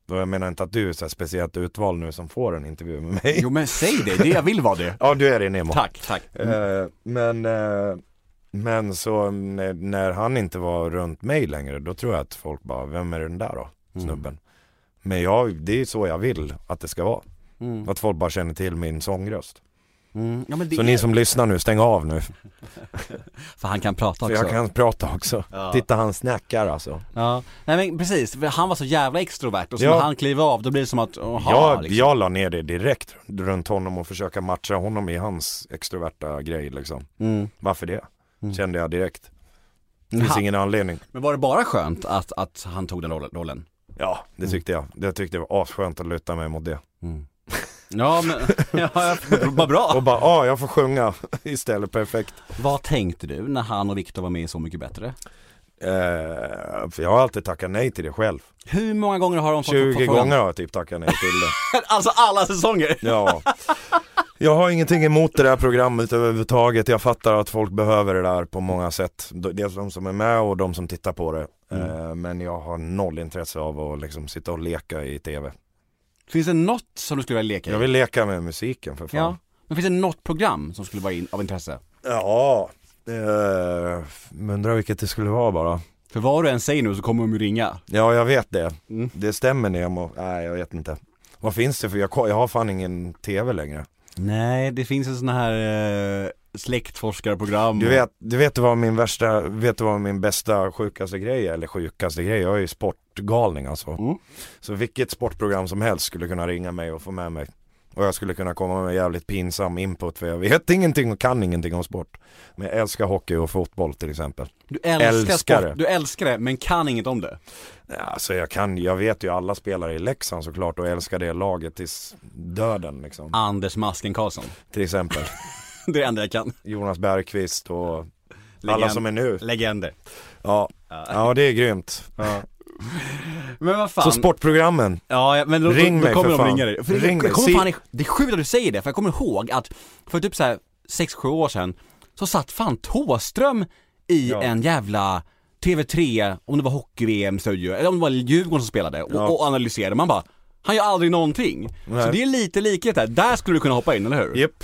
Och jag menar inte att du är så speciellt utvald nu som får en intervju med mig. Jo men säg det, det jag vill vara det. Ja du är det Nemo. Tack, tack. Eh, men, eh, men så när, när han inte var runt mig längre då tror jag att folk bara, vem är den där då? Snubben. Men jag, det är så jag vill att det ska vara. Mm. Att folk bara känner till min sångröst. Mm. Ja, men det Så är... ni som lyssnar nu, stäng av nu. För han kan prata För också. jag kan prata också. Ja. Titta han snackar alltså. Ja, nej men precis, för han var så jävla extrovert och så Ja. när han kliver av då blir det som att, jaha jag, liksom. jag la ner det direkt runt honom och försöka matcha honom i hans extroverta grej liksom. Mm. Varför det? Mm. Kände jag direkt. Det finns ingen anledning. Men var det bara skönt att, att han tog den rollen-? Ja, det tyckte jag. Jag tyckte det var asskönt att luta mig mot det. Ja men, ja, ja, vad bra! Och bara, ja jag får sjunga istället, perfekt. Vad tänkte du när han och Viktor var med i Så Mycket Bättre? Eh, för jag har alltid tackat nej till det själv. Hur många gånger har de fått 20 fått gånger har jag typ tackat nej till det. Alltså alla säsonger! Ja. Jag har ingenting emot det där programmet överhuvudtaget. Jag fattar att folk behöver det där på många sätt. Dels de som är med och de som tittar på det. Eh, Men jag har noll intresse av att liksom sitta och leka i tv. Finns det något som du skulle vilja leka i? Jag vill leka med musiken för fan. Ja, men finns det något program som skulle vara in, av intresse? Ja, eh, undrar vilket det skulle vara bara. För vad du än säger nu så kommer de ju ringa Ja, jag vet det. Mm. Det stämmer Nemo. Nej, jag vet inte. Vad finns det för? Jag, jag har fan ingen tv längre. Nej, det finns en sån här eh, släktforskarprogram Du vet, du vet vad min värsta, vet du vad min bästa sjukaste grej är? Eller sjukaste grej? Jag är ju sportgalning alltså. Mm. Så vilket sportprogram som helst skulle kunna ringa mig och få med mig. Och jag skulle kunna komma med jävligt pinsam input för jag vet ingenting och kan ingenting om sport. Men jag älskar hockey och fotboll till exempel. Du älskar, Älskar det. sport, du älskar det men kan inget om det Ja, Alltså jag kan, jag vet ju alla spelare i Leksand såklart och älskar det laget tills döden liksom. Anders Masken Karlsson Till exempel Det är det enda jag kan Jonas Bergqvist och alla Legend. som är nu. Legender Ja, ja det är grymt. Men vad fan Så sportprogrammen, Ja, ja, men då, Ring då, då kommer för de fan. ringa dig. För Ring jag mig. kommer fan, det är sjukt att du säger det, för jag kommer ihåg att för typ såhär 6-7 år sedan så satt fan Thåström i Ja. en jävla TV3, om det var hockey-VM-studio, eller om det var Djurgården som spelade och, Ja. och analyserade, man bara han gör aldrig någonting. Nej. Så det är lite likhet där, där skulle du kunna hoppa in, eller hur? Japp,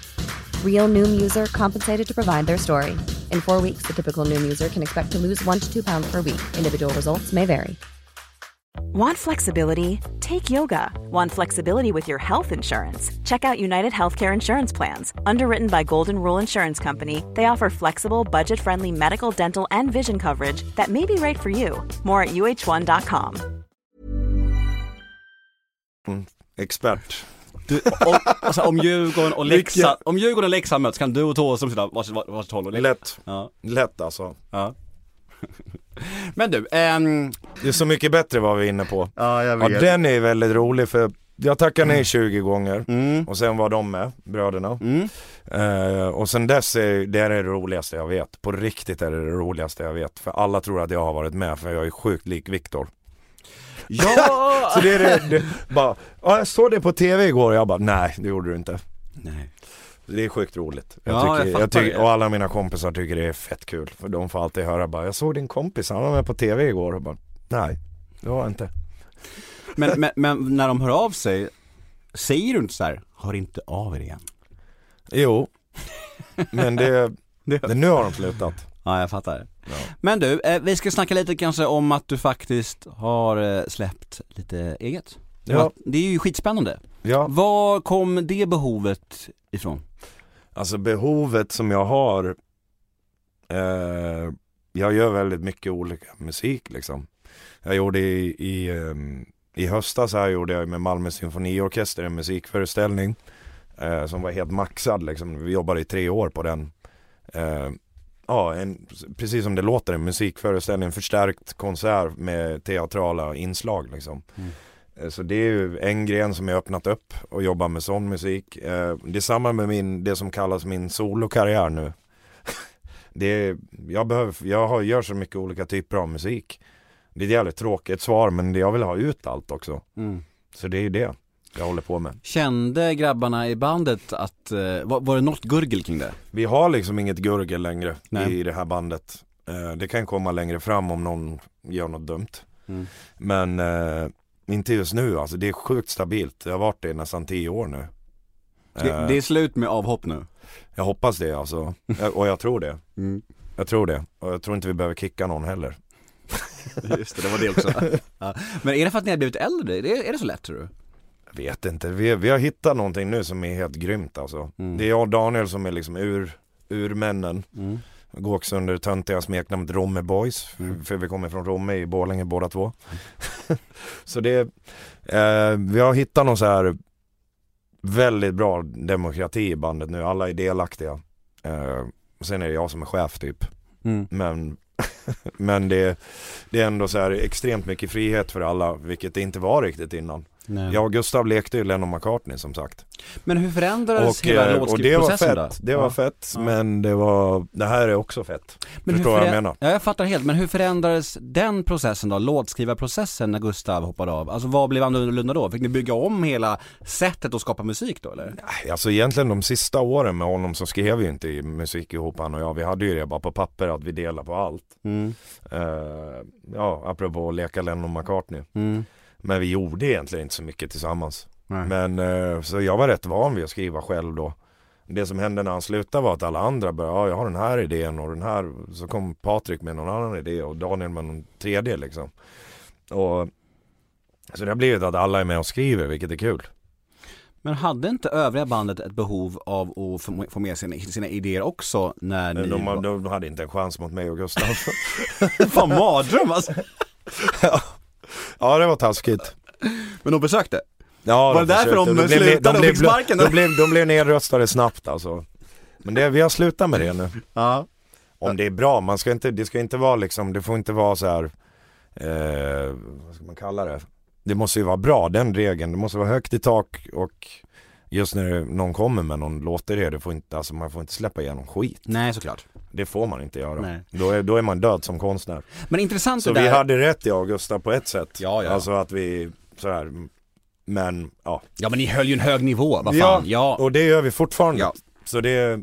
Real Noom user compensated to provide their story. In four weeks, the typical Noom user can expect to lose one to two pounds per week. Individual results may vary. Want flexibility? Take yoga. Want flexibility with your health insurance? Check out United Healthcare Insurance Plans. Underwritten by Golden Rule Insurance Company, they offer flexible, budget friendly medical, dental, and vision coverage that may be right for you. More at uh1.com. Mm, expert. Du, om, alltså, om Djurgården och Leksand, om Djurgården och Leksand möts kan du och Thåström sitta varsitt varsitt håll och leka? Lätt. Ja, Lätt alltså. ja. Men du, ehm, Det är så mycket bättre vad vi är inne på. Ja, jag Ja, den är väldigt rolig för jag tackade nej 20 gånger Mm. och sen var de med, bröderna. Mm. Eh, och sen dess är det är det roligaste jag vet. På riktigt är det det roligaste jag vet. För alla tror att jag har varit med för jag är sjukt lik Viktor. Ja! Så det är det, det bara, ja jag såg det på tv igår och jag bara, nej det gjorde du inte. Nej. Det är sjukt roligt. Jag Ja, tycker, jag jag tycker, det. och alla mina kompisar tycker det är fett kul. För de får alltid höra bara, jag såg din kompis, han var med på tv igår och bara, nej det var jag inte. Men, men, men när de hör av sig, säger du inte så här, hör inte av er igen? Jo, men det, det, nu har de slutat. Ja, jag fattar. Men du, eh, vi ska snacka lite kanske om att du faktiskt har eh, släppt lite eget. Ja. Det är ju skitspännande. Ja, Var kom det behovet ifrån? alltså behovet som jag har, eh, jag gör väldigt mycket olika musik liksom. Jag gjorde i, i, ehm, i höstas här gjorde jag med Malmö symfoniorkester en musikföreställning eh, som var helt maxad liksom. Vi jobbade i tre år på den. Eh, ja, en, precis som det låter, en musikföreställning, en förstärkt konsert med teatrala inslag liksom. Eh, Så det är ju en gren som jag öppnat upp och jobbar med sån musik. Eh, Det är samma med min, det som kallas min solokarriär nu. Det är, jag, behöver, jag har, gör så mycket olika typer av musik. Det är ett jävligt tråkigt svar men jag vill ha ut allt också. Så det är ju det jag håller på med. Kände grabbarna i bandet att, eh, var, det något gurgel kring det? Vi har liksom inget gurgel längre Nej. i det här bandet. Eh, Det kan komma längre fram om någon gör något dumt. Mm. Men eh, inte just nu alltså, det är sjukt stabilt. Det har varit det i nästan tio år nu. det? Det är slut med avhopp nu. Jag hoppas det alltså, och jag tror det. Mm. Jag tror det, och jag tror inte vi behöver kicka någon heller. Just det, det var det också. ja. Men är det för att ni har blivit äldre? Är det, är det så lätt tror du? Jag vet inte, vi, vi har hittat någonting nu som är helt grymt alltså. Mm. Det är jag och Daniel som är liksom ur, urmännen. Mm. Går också under töntiga smeknamnet Romme Boys, Mm. för, vi kommer från Romme i Borlänge båda två. så det, eh, vi har hittat någon så här väldigt bra demokrati i bandet nu, alla är delaktiga. Eh, sen är det jag som är chef typ. Mm. Men, men det, det är ändå så här extremt mycket frihet för alla, vilket det inte var riktigt innan. Nej. Jag och Gustav lekte ju Lennon McCartney som sagt. Men hur förändrades Och, hela eh, och det var låtskrivprocessen fett, då? det var fett, Ja. men det var, det här är också fett. Men Förstår vad jag menar? Ja, jag fattar helt, men hur förändrades den processen då, låtskrivarprocessen när Gustav hoppade av? Alltså vad blev annorlunda då? Fick ni bygga om hela sättet att skapa musik då eller? Nej, Alltså egentligen de sista åren med honom så skrev vi inte i musik ihop han och jag. Vi hade ju det bara på papper att vi delar på allt. Mm. Eh, ja, apropå att leka Lennon McCartney. Mm. Men vi gjorde egentligen inte så mycket tillsammans. Nej. Men eh, så jag var rätt van vid att skriva själv då. Det som hände när han slutade var att alla andra började, ja jag har den här idén och den här, så kom Patrik med någon annan idé och Daniel med någon tredje liksom. Och så det har blivit att alla är med och skriver, vilket är kul. Men hade inte övriga bandet ett behov av att få- med sina, sina idéer också när ni De, de hade inte en chans mot mig och Gustav. Fan mardröm alltså! ja det var taskigt. Men de försökte? Ja, Var det därför de blev- slutade och fick sparken? De blev, de blev nedröstade snabbt alltså. Men det, vi har slutat med det nu. Ja. Om det är bra, man ska inte, det ska inte vara liksom, det får inte vara så här, eh, vad ska man kalla det? Det måste ju vara bra, den regeln. Det måste vara högt i tak och just när någon kommer med någon låtidé, det får inte, alltså man får inte släppa igenom skit. Nej såklart. Det får man inte göra. Nej. Då, är, då är man död som konstnär. Men intressant Så det vi där... hade rätt jag och Gustav på ett sätt. Ja, ja. Alltså att vi, så här, men ja. Ja men ni höll ju en hög nivå, vad fan. Ja. och det gör vi fortfarande. Ja. Så det,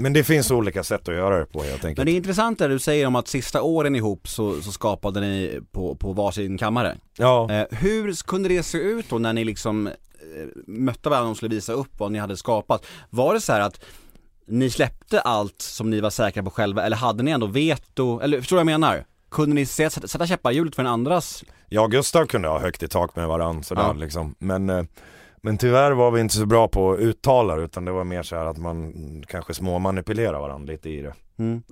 men det finns olika sätt att göra det på helt enkelt. Men det är intressant det du säger om att sista åren ihop så, så skapade ni på, på varsin kammare. Ja. Eh, hur kunde det se ut då när ni liksom eh, mötte varandra och skulle visa upp vad ni hade skapat? Var det så här att ni släppte allt som ni var säkra på själva eller hade ni ändå veto, eller förstår du vad jag menar? Kunde ni se, sätta, sätta käppar i hjulet för en andras? Jag och Gustav kunde ha högt i tak med varandra sådär Ja. liksom. Men, eh, men tyvärr var vi inte så bra på att uttala utan det var mer så här att man kanske småmanipulerar varandra lite i det. Men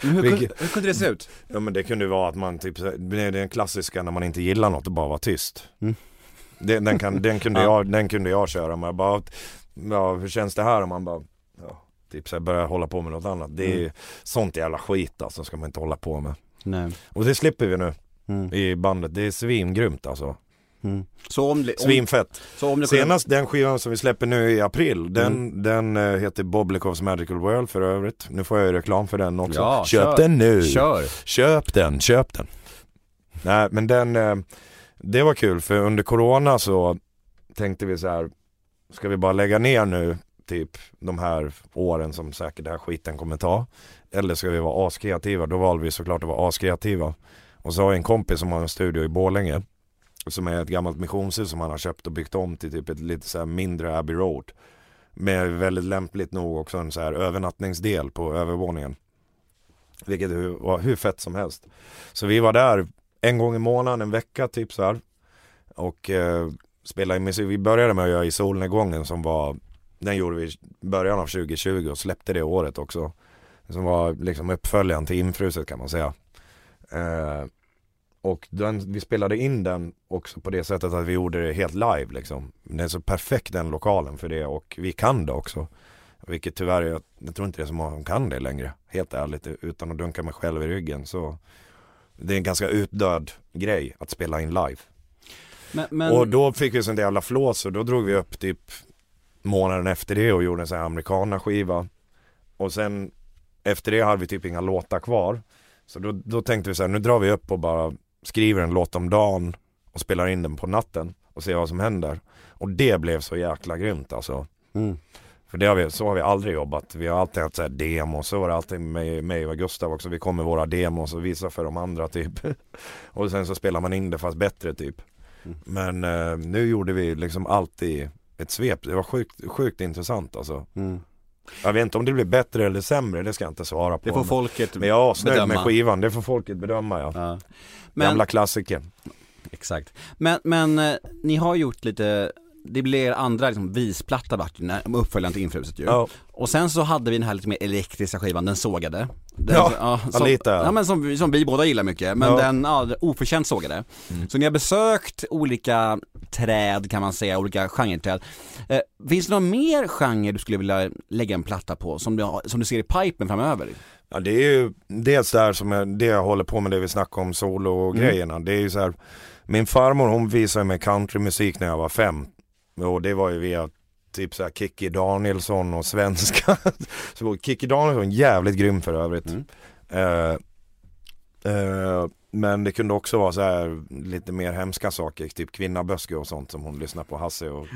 hur, kunde, hur kunde det se ut? Ja men det kunde vara att man typ, det är den klassiska när man inte gillar något och bara vara tyst. Mm. Det, den, kan, den, kunde Ja. jag, den kunde jag köra med, bara, ja hur känns det här? Och man bara, ja, typ så här, börja hålla på med något annat. Det är Mm. sånt jävla skit alltså, ska man inte hålla på med. Nej. Och det slipper vi nu Mm. i bandet, det är svingrymt alltså. Mm. Så om, Svinfett. så om kunde- Senast den skivan som vi släpper nu i april, den, Mm. den eh, heter Boblikovs Magical World för övrigt. Nu får jag ju reklam för den också. Ja, Köp kör. den nu! Kör! Köp den, köp den. Nej men den, eh, det var kul för under corona så tänkte vi så här, ska vi bara lägga ner nu typ de här åren som säkert den här skiten kommer ta. Eller ska vi vara askreativa? Då valde vi såklart att vara askreativa. Och så har jag en kompis som har en studio i Borlänge. Som är ett gammalt missionshus som han har köpt och byggt om till typ ett lite så här mindre Abbey Road. Med väldigt lämpligt nog också en så här övernattningsdel på övervåningen. Vilket var hur fett som helst. Så vi var där en gång i månaden, en vecka typ så här. Och eh, spelade in musik. Vi började med att göra i solnedgången som var den gjorde vi i början av 2020 och släppte det året också. Som var liksom uppföljaren till Infruset kan man säga. Eh, och den, vi spelade in den också på det sättet att vi gjorde det helt live liksom. Det är så perfekt den lokalen för det och vi kan det också. Vilket tyvärr, jag, jag tror inte det är så många som kan det längre. Helt ärligt, utan att dunka mig själv i ryggen så Det är en ganska utdöd grej att spela in live. Men, men... Och då fick vi sånt jävla flås och då drog vi upp typ månaden efter det och gjorde en sån här amerikana skiva. Och sen efter det hade vi typ inga låtar kvar. Så då, då tänkte vi så här, nu drar vi upp och bara skriver en låt om dagen och spelar in den på natten och ser vad som händer. Och det blev så jäkla grymt alltså. Mm. För det har vi, så har vi aldrig jobbat. Vi har alltid haft så här demos, så var det alltid med mig och Gustav också. Vi kom med våra demos och visar för de andra typ. och sen så spelar man in det fast bättre typ. Mm. Men eh, nu gjorde vi liksom alltid ett svep. Det var sjukt, sjukt intressant alltså. Mm. Jag vet inte om det blir bättre eller sämre, det ska jag inte svara på. Det får Men- folket Men jag är asnöjd med skivan, det får folket bedöma ja. Ja. Men, Gamla klassiker. Exakt. Men, men eh, ni har gjort lite, det blev er andra liksom, visplatta vart ju, när- uppföljaren till Infruset ju. Ja. Och sen så hade vi den här lite mer elektriska skivan, den sågade. Den, Ja, som, lite. Ja men som, vi- som vi båda gillar mycket, men Ja. den, ja, oförtjänt sågade. Så ni har besökt olika träd kan man säga, olika genreträd. Eh, finns det någon mer genre du skulle vilja lägga en platta på, som du, som du ser i pipen framöver? Ja det är ju dels där som jag, det jag håller på med det vi snackade om solo-grejerna. Det är ju så här, min farmor hon visade mig countrymusik när jag var fem. Och det var ju via typ så här Kikki Danielsson och svenska. så Kikki Danielsson jävligt grym för övrigt. Mm. Eh, eh, men det kunde också vara så här lite mer hemska saker, typ kvinnaböske och sånt som hon lyssnar på Hasse och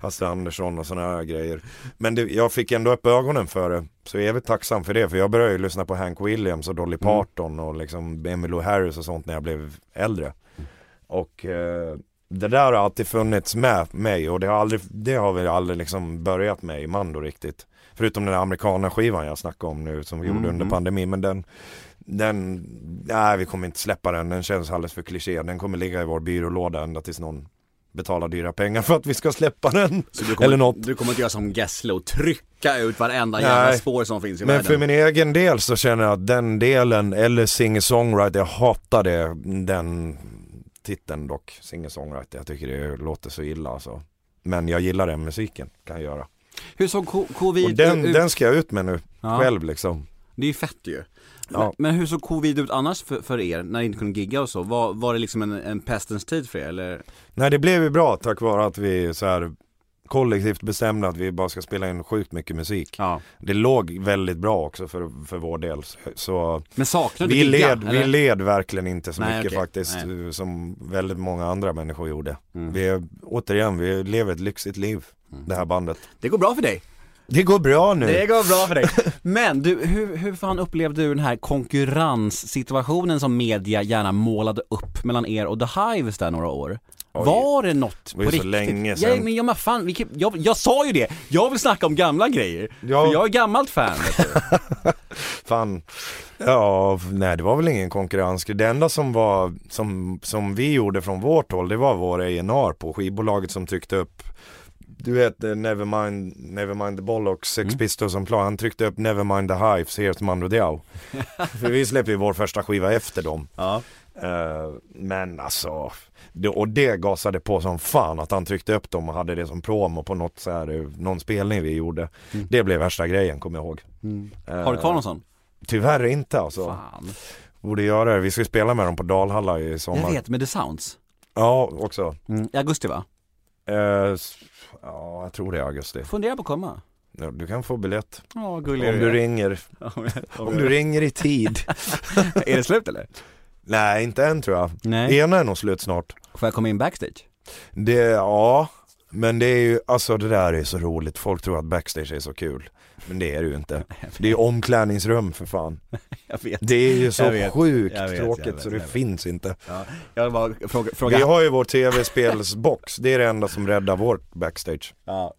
Hasse Andersson och sådana här grejer. Men det, jag fick ändå upp ögonen för det, så jag är evigt tacksam för det, för jag började ju lyssna på Hank Williams och Dolly Parton och liksom Emmylou Harris och sånt när jag blev äldre. Och eh, det där har alltid funnits med mig och det har, aldrig, det har vi aldrig liksom börjat med i Mando riktigt. Förutom den där amerikana skivan jag snackade om nu som vi gjorde Mm, under mm. pandemin. Men den, den, nej vi kommer inte släppa den. Den känns alldeles för kliché. Den kommer ligga i vår byrålåda ända tills någon betalar dyra pengar för att vi ska släppa den. Kommer, Eller något. Du kommer inte göra som Gessle och trycka ut varenda Nej. jävla spår som finns i Men världen? för min egen del så känner jag att den delen, eller singer-songwriter, jag hatar det, den titeln dock, singer-songwriter. Jag tycker det låter så illa alltså. Men jag gillar den musiken, kan jag göra. Hur såg co- covid Och den, ut? den ska jag ut med nu, Ja. själv liksom. Det är ju fett ju. Ja. Men, men hur såg covid ut annars för, för er, när ni inte kunde gigga och så? Var, var det liksom en, en pestens tid för er eller? Nej det blev ju bra tack vare att vi så här kollektivt bestämde att vi bara ska spela in sjukt mycket musik. Ja. Det låg väldigt bra också för, för vår del. Så Men saknar du vi gigga, led, vi eller? led verkligen inte så Nej, mycket okej. faktiskt Nej. som väldigt många andra människor gjorde. Mm. Vi återigen, vi lever ett lyxigt liv, det här bandet. Det går bra för dig. Det går bra nu. Det går bra för dig. Men du, hur, hur fan upplevde du den här konkurrenssituationen som media gärna målade upp mellan er och The Hives där några år? Var det något var ju på så riktigt? länge Ja, sedan. men jag, men fan, vi, kan- jag, jag sa ju det, jag vill snacka om gamla grejer. Ja. För jag är gammalt fan vet du. Fan. Ja, nej det var väl ingen konkurrens. Det enda som var, som, som vi gjorde från vårt håll, det var vår A&R på skivbolaget som tryckte upp du vet eh, Nevermind, Nevermind the Bollocks, Sex Mm. Pistols som plan, han tryckte upp Nevermind the Hives, Here's Mando Diao. För vi släppte ju vår första skiva efter dem. Ja. Eh, men alltså, det, och det gasade på som fan att han tryckte upp dem och hade det som promo på något så här, eh, någon spelning vi gjorde. Mm. Det blev värsta grejen kommer jag ihåg. Eh, Har du kvar någon sån? Tyvärr inte alltså. Fan. Borde göra det. Vi ska spela med dem på Dalhalla i sommar. Jag vet, med The Sounds. Ja, också. I augusti va? S- ja, jag tror det är augusti. Fundera på att komma. Ja, du kan få biljett. Ja, Om du ringer. Om du ringer i tid. Är det slut eller? Nej, inte än tror jag. Nej. Ena är nog slut snart. Får jag komma in backstage? Det, ja. Men det är ju, alltså det där är så roligt, folk tror att backstage är så kul. Men det är det ju inte. Det är omklädningsrum för fan. Jag vet. Det är ju så Jag vet, sjukt jag vet, tråkigt jag vet, så det finns inte. Ja, jag bara fråga, fråga. Vi har ju vår tv-spelsbox, det är det enda som räddar vårt backstage. Ja.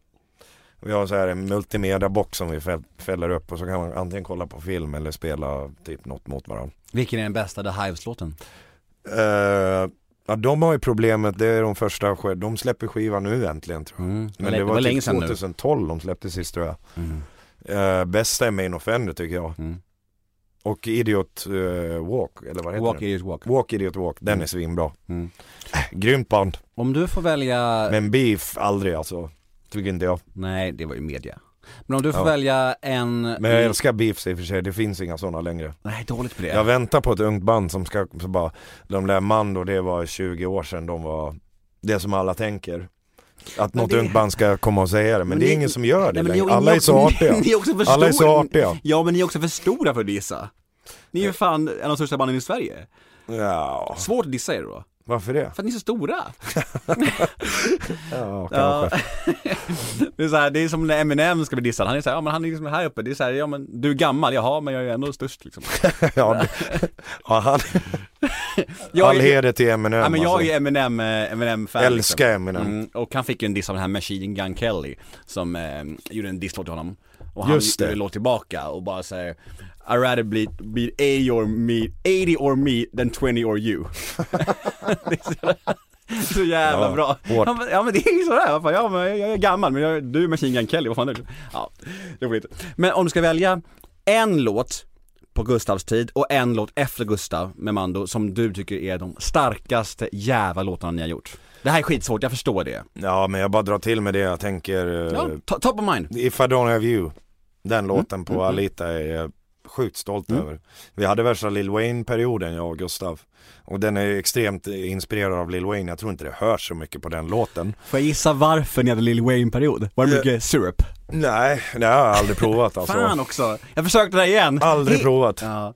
Vi har så här en multimedia-box som vi fäll- fäller upp och så kan man antingen kolla på film eller spela typ något mot varandra. Vilken är den bästa The Hives-låten? Uh, ja de har ju problemet, det är de första, de släpper skivan nu äntligen tror jag. Mm. Men det det var, var länge typ sedan nu. 2012 de släppte sist tror jag. Mm. Eh, bästa är Main Offender tycker jag. Mm. Och Idiot eh, Walk, eller vad heter Walk det? Idiot Walk. Walk Idiot Walk, den Mm. är svinbra. Mm. Grymt band. Om du får välja, Men Beef, aldrig alltså. Tycker inte jag. nej det var ju media. Men om du får Ja. välja en... Men jag älskar Beefs i och för sig, det finns inga sådana längre. Nej, dåligt på det. Jag väntar på ett ungt band som ska, så bara, de där Mando det var 20 år sedan, de var det som alla tänker. Att något det- ungt band ska komma och säga det, men, det är ni- ingen som gör det Nej, men längre. ni- Alla är så artiga. Ni är också för. Alla är så artiga. Ja men ni är också för stora för att dissa. Ni är ju fan en av de största banden i Sverige. Ja, Svårt att dissa er då. Varför det? För att ni är så stora. Ja, kanske. det, är så här, det är som när Eminem ska bli dissad. Han är så här, ja men han är liksom här uppe. Det är så här, ja men du är gammal, jaha men jag är ändå störst liksom. Ja, ja, han, Jag all är- heder till Eminem Ja men jag är alltså. ju Eminem, eh, Eminem-fan Älskar liksom. Eminem. Mm, och han fick ju en diss av den här Machine Gun Kelly Som eh, gjorde en disslåt till honom Och han Just det. låt tillbaka och bara säger I rather be, be 80 or me, 80 or me than 20 or you så, jävla Ja, bra hårt. ja men, det är ju sådär, fan, ja men jag är gammal men jag, du är Machine Gun Kelly, vad fan är det? Ja, roligt Men om du ska välja en låt på Gustavs tid och en låt efter Gustav med Mando som du tycker är de starkaste jävla låtarna ni har gjort. Det här är skitsvårt, jag förstår det. Ja men jag bara drar till med det jag tänker eh, Ja, to- top of mind. If I don't have you Den låten på mm, mm. Alita är sjukt stolt Mm. över Vi hade värsta Lil Wayne-perioden jag och Gustav Och den är extremt inspirerad av Lil Wayne, jag tror inte det hörs så mycket på den låten Får jag gissa varför ni hade Lil Wayne-period? Var det mycket syrup? Nej, det har jag aldrig provat alltså Fan också! Jag försökte det igen! Aldrig provat Ja.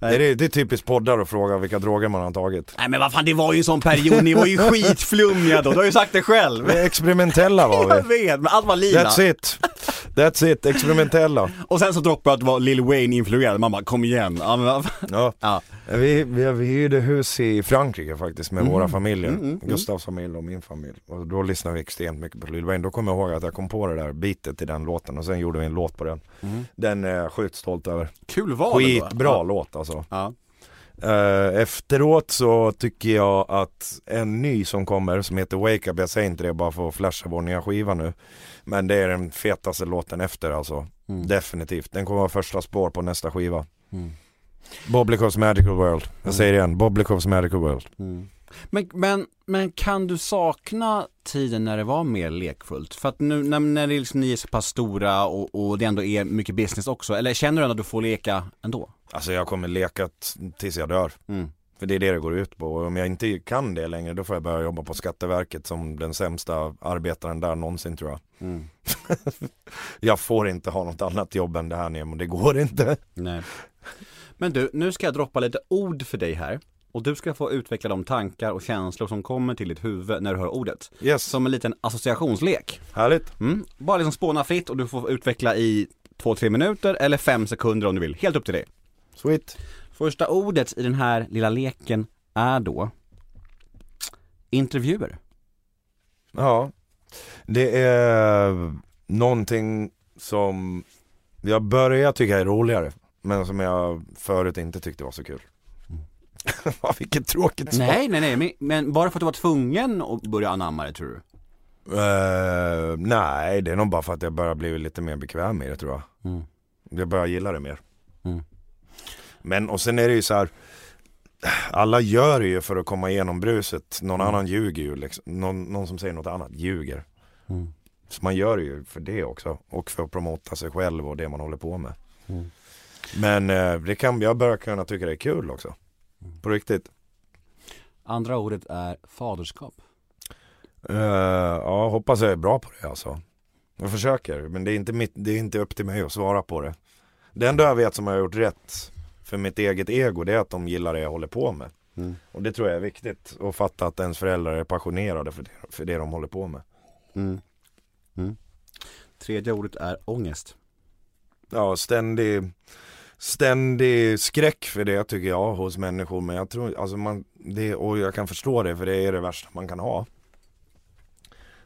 Det är, det är typiskt poddar att fråga vilka droger man har tagit Nej men vad fan det var ju en sån period, ni var ju skitflummiga då, du har ju sagt det själv! Experimentella var Jag vi vet, men allt var lila. That's it That's it, experimentella Och sen så droppade jag att det var Lil Wayne-influerad, man bara kom igen. Ja, men. Ja, ja. Vi, vi, vi hyrde hus i Frankrike faktiskt med våra familjer mm, mm. Gustavs familj och min familj Och då lyssnade vi extremt mycket på Lil Wayne Då kommer jag ihåg att jag kom på det där bitet till den låten och sen gjorde vi en låt på den Den är jag sjukt stolt över Kul val. Skitbra Ja. låt alltså Ja. Eh, Efteråt så tycker jag att en ny som kommer som heter Wake Up, jag säger inte det bara för att flasha vår nya skiva nu Men det är den fetaste låten efter alltså Mm. Definitivt, den kommer vara första spår på nästa skiva Mm. Boblikovs Magical World, jag säger det igen, Boblikovs Magical World Mm. Men, men, men kan du sakna tiden när det var mer lekfullt? För att nu när, när det liksom, ni är så pass stora och, och det ändå är mycket business också, eller känner du ändå att du får leka ändå? Alltså jag kommer leka tills jag dör Mm. För det är det det går ut på och om jag inte kan det längre då får jag börja jobba på Skatteverket som den sämsta arbetaren där någonsin tror jag Mm. Jag får inte ha något annat jobb än det här Nemo, det går inte Nej. Men du, nu ska jag droppa lite ord för dig här. Och du ska få utveckla de tankar och känslor som kommer till ditt huvud när du hör ordet. Yes, Som en liten associationslek. härligt Mm. Bara liksom spåna fritt och du får utveckla i två, tre minuter eller fem sekunder om du vill. Helt upp till dig. Sweet Första ordet i den här lilla leken är då intervjuer. Ja, det är någonting som jag börjar tycka är roligare men som jag förut inte tyckte var så kul. Vilket tråkigt svar. Nej, nej, nej, men, bara för att du var tvungen att börja anamma det tror du? Eh, nej, det är nog bara för att jag börjar bli lite mer bekväm med det tror jag. Mm. Jag börjar gilla det mer. Mm. Men och sen är det ju så här. Alla gör det ju för att komma igenom bruset. Någon annan ljuger ju liksom. Någon, någon som säger något annat ljuger. Mm. Så man gör det ju för det också. Och för att promota sig själv och det man håller på med. Mm. Men eh, det kan, jag börjar kunna tycka det är kul också. På riktigt. Andra ordet är faderskap. Eh, ja, hoppas jag är bra på det alltså. Jag försöker, men det är, inte mitt, det är inte upp till mig att svara på det. Det enda jag vet som jag har gjort rätt för mitt eget ego, det är att de gillar det jag håller på med. Mm. Och det tror jag är viktigt, att fatta att ens föräldrar är passionerade för det, för det de håller på med. Tredje ordet är ångest. Ja, ständig, ständig skräck för det tycker jag hos människor. Men jag tror, alltså man, det, och jag kan förstå det för det är det värsta man kan ha.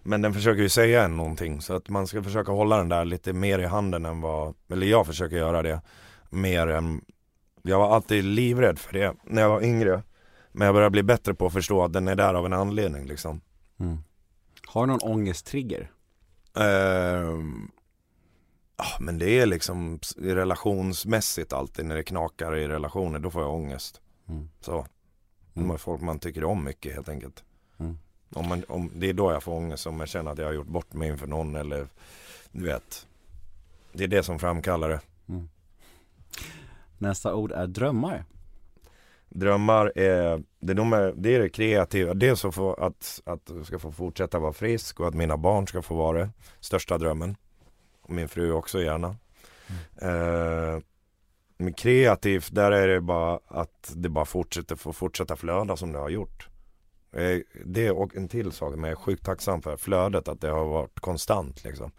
Men den försöker ju säga en någonting så att man ska försöka hålla den där lite mer i handen än vad, eller jag försöker göra det mer än, jag var alltid livrädd för det när jag var yngre. Men jag börjar bli bättre på att förstå att den är där av en anledning liksom. Har du någon ångesttrigger? Ehm, ja, men det är liksom relationsmässigt alltid när det knakar i relationer, då får jag ångest. Mm. Så. Är folk man tycker om mycket helt enkelt. Mm. Om man, om, det är då jag får ångest om jag känner att jag har gjort bort mig inför någon eller du vet. Det är det som framkallar det. Nästa ord är drömmar. Drömmar är det, de är, det är det kreativa. Dels att, att, att du ska få fortsätta vara frisk och att mina barn ska få vara det. Största drömmen. Min fru också gärna. Eh, men kreativt, där är det bara att det bara fortsätter, får fortsätta flöda som det har gjort. Eh, Det och en till sak, men jag är sjukt tacksam för flödet, att det har varit konstant liksom.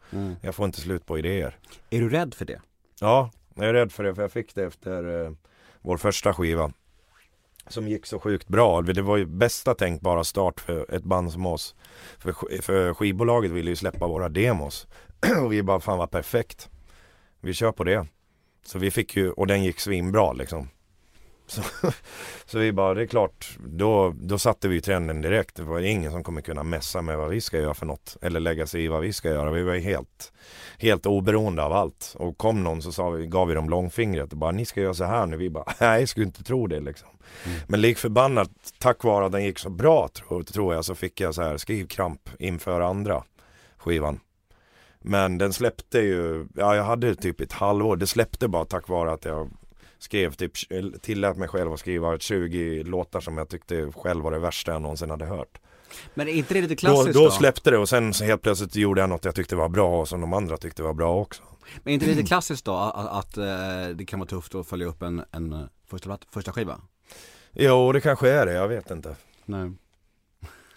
Jag får inte slut på idéer. Är du rädd för det? Ja, jag är rädd för det för jag fick det efter eh, vår första skiva. Som gick så sjukt bra. Det var ju bästa tänkbara start för ett band som oss. För, för skivbolaget ville ju släppa våra demos. och vi bara, fan vad perfekt. Vi kör på det. Så vi fick ju, och den gick svinbra liksom. Så, så vi bara, det är klart, då, då satte vi trenden direkt. Det var ingen som kommer kunna messa med vad vi ska göra för något. Eller lägga sig i vad vi ska göra. Vi var ju helt, helt oberoende av allt. Och kom någon så sa vi, gav vi dem långfingret och bara, ni ska göra så här nu. Vi bara, nej, jag skulle inte tro det liksom. Men lik förbannat, tack vare att den gick så bra tror, tror jag, så fick jag så här skrivkramp inför andra skivan. Men den släppte ju, ja jag hade typ ett halvår, det släppte bara tack vare att jag skrev typ, tillät mig själv att skriva 20 låtar som jag tyckte själv var det värsta jag någonsin hade hört. Men är inte det lite klassiskt då då? släppte det och sen så helt plötsligt gjorde jag något jag tyckte var bra och som de andra tyckte var bra också. Men är inte det lite klassiskt då att, att eh, det kan vara tufft att följa upp en, en eh, första, första skiva? Jo det kanske är det, jag vet inte. Nej.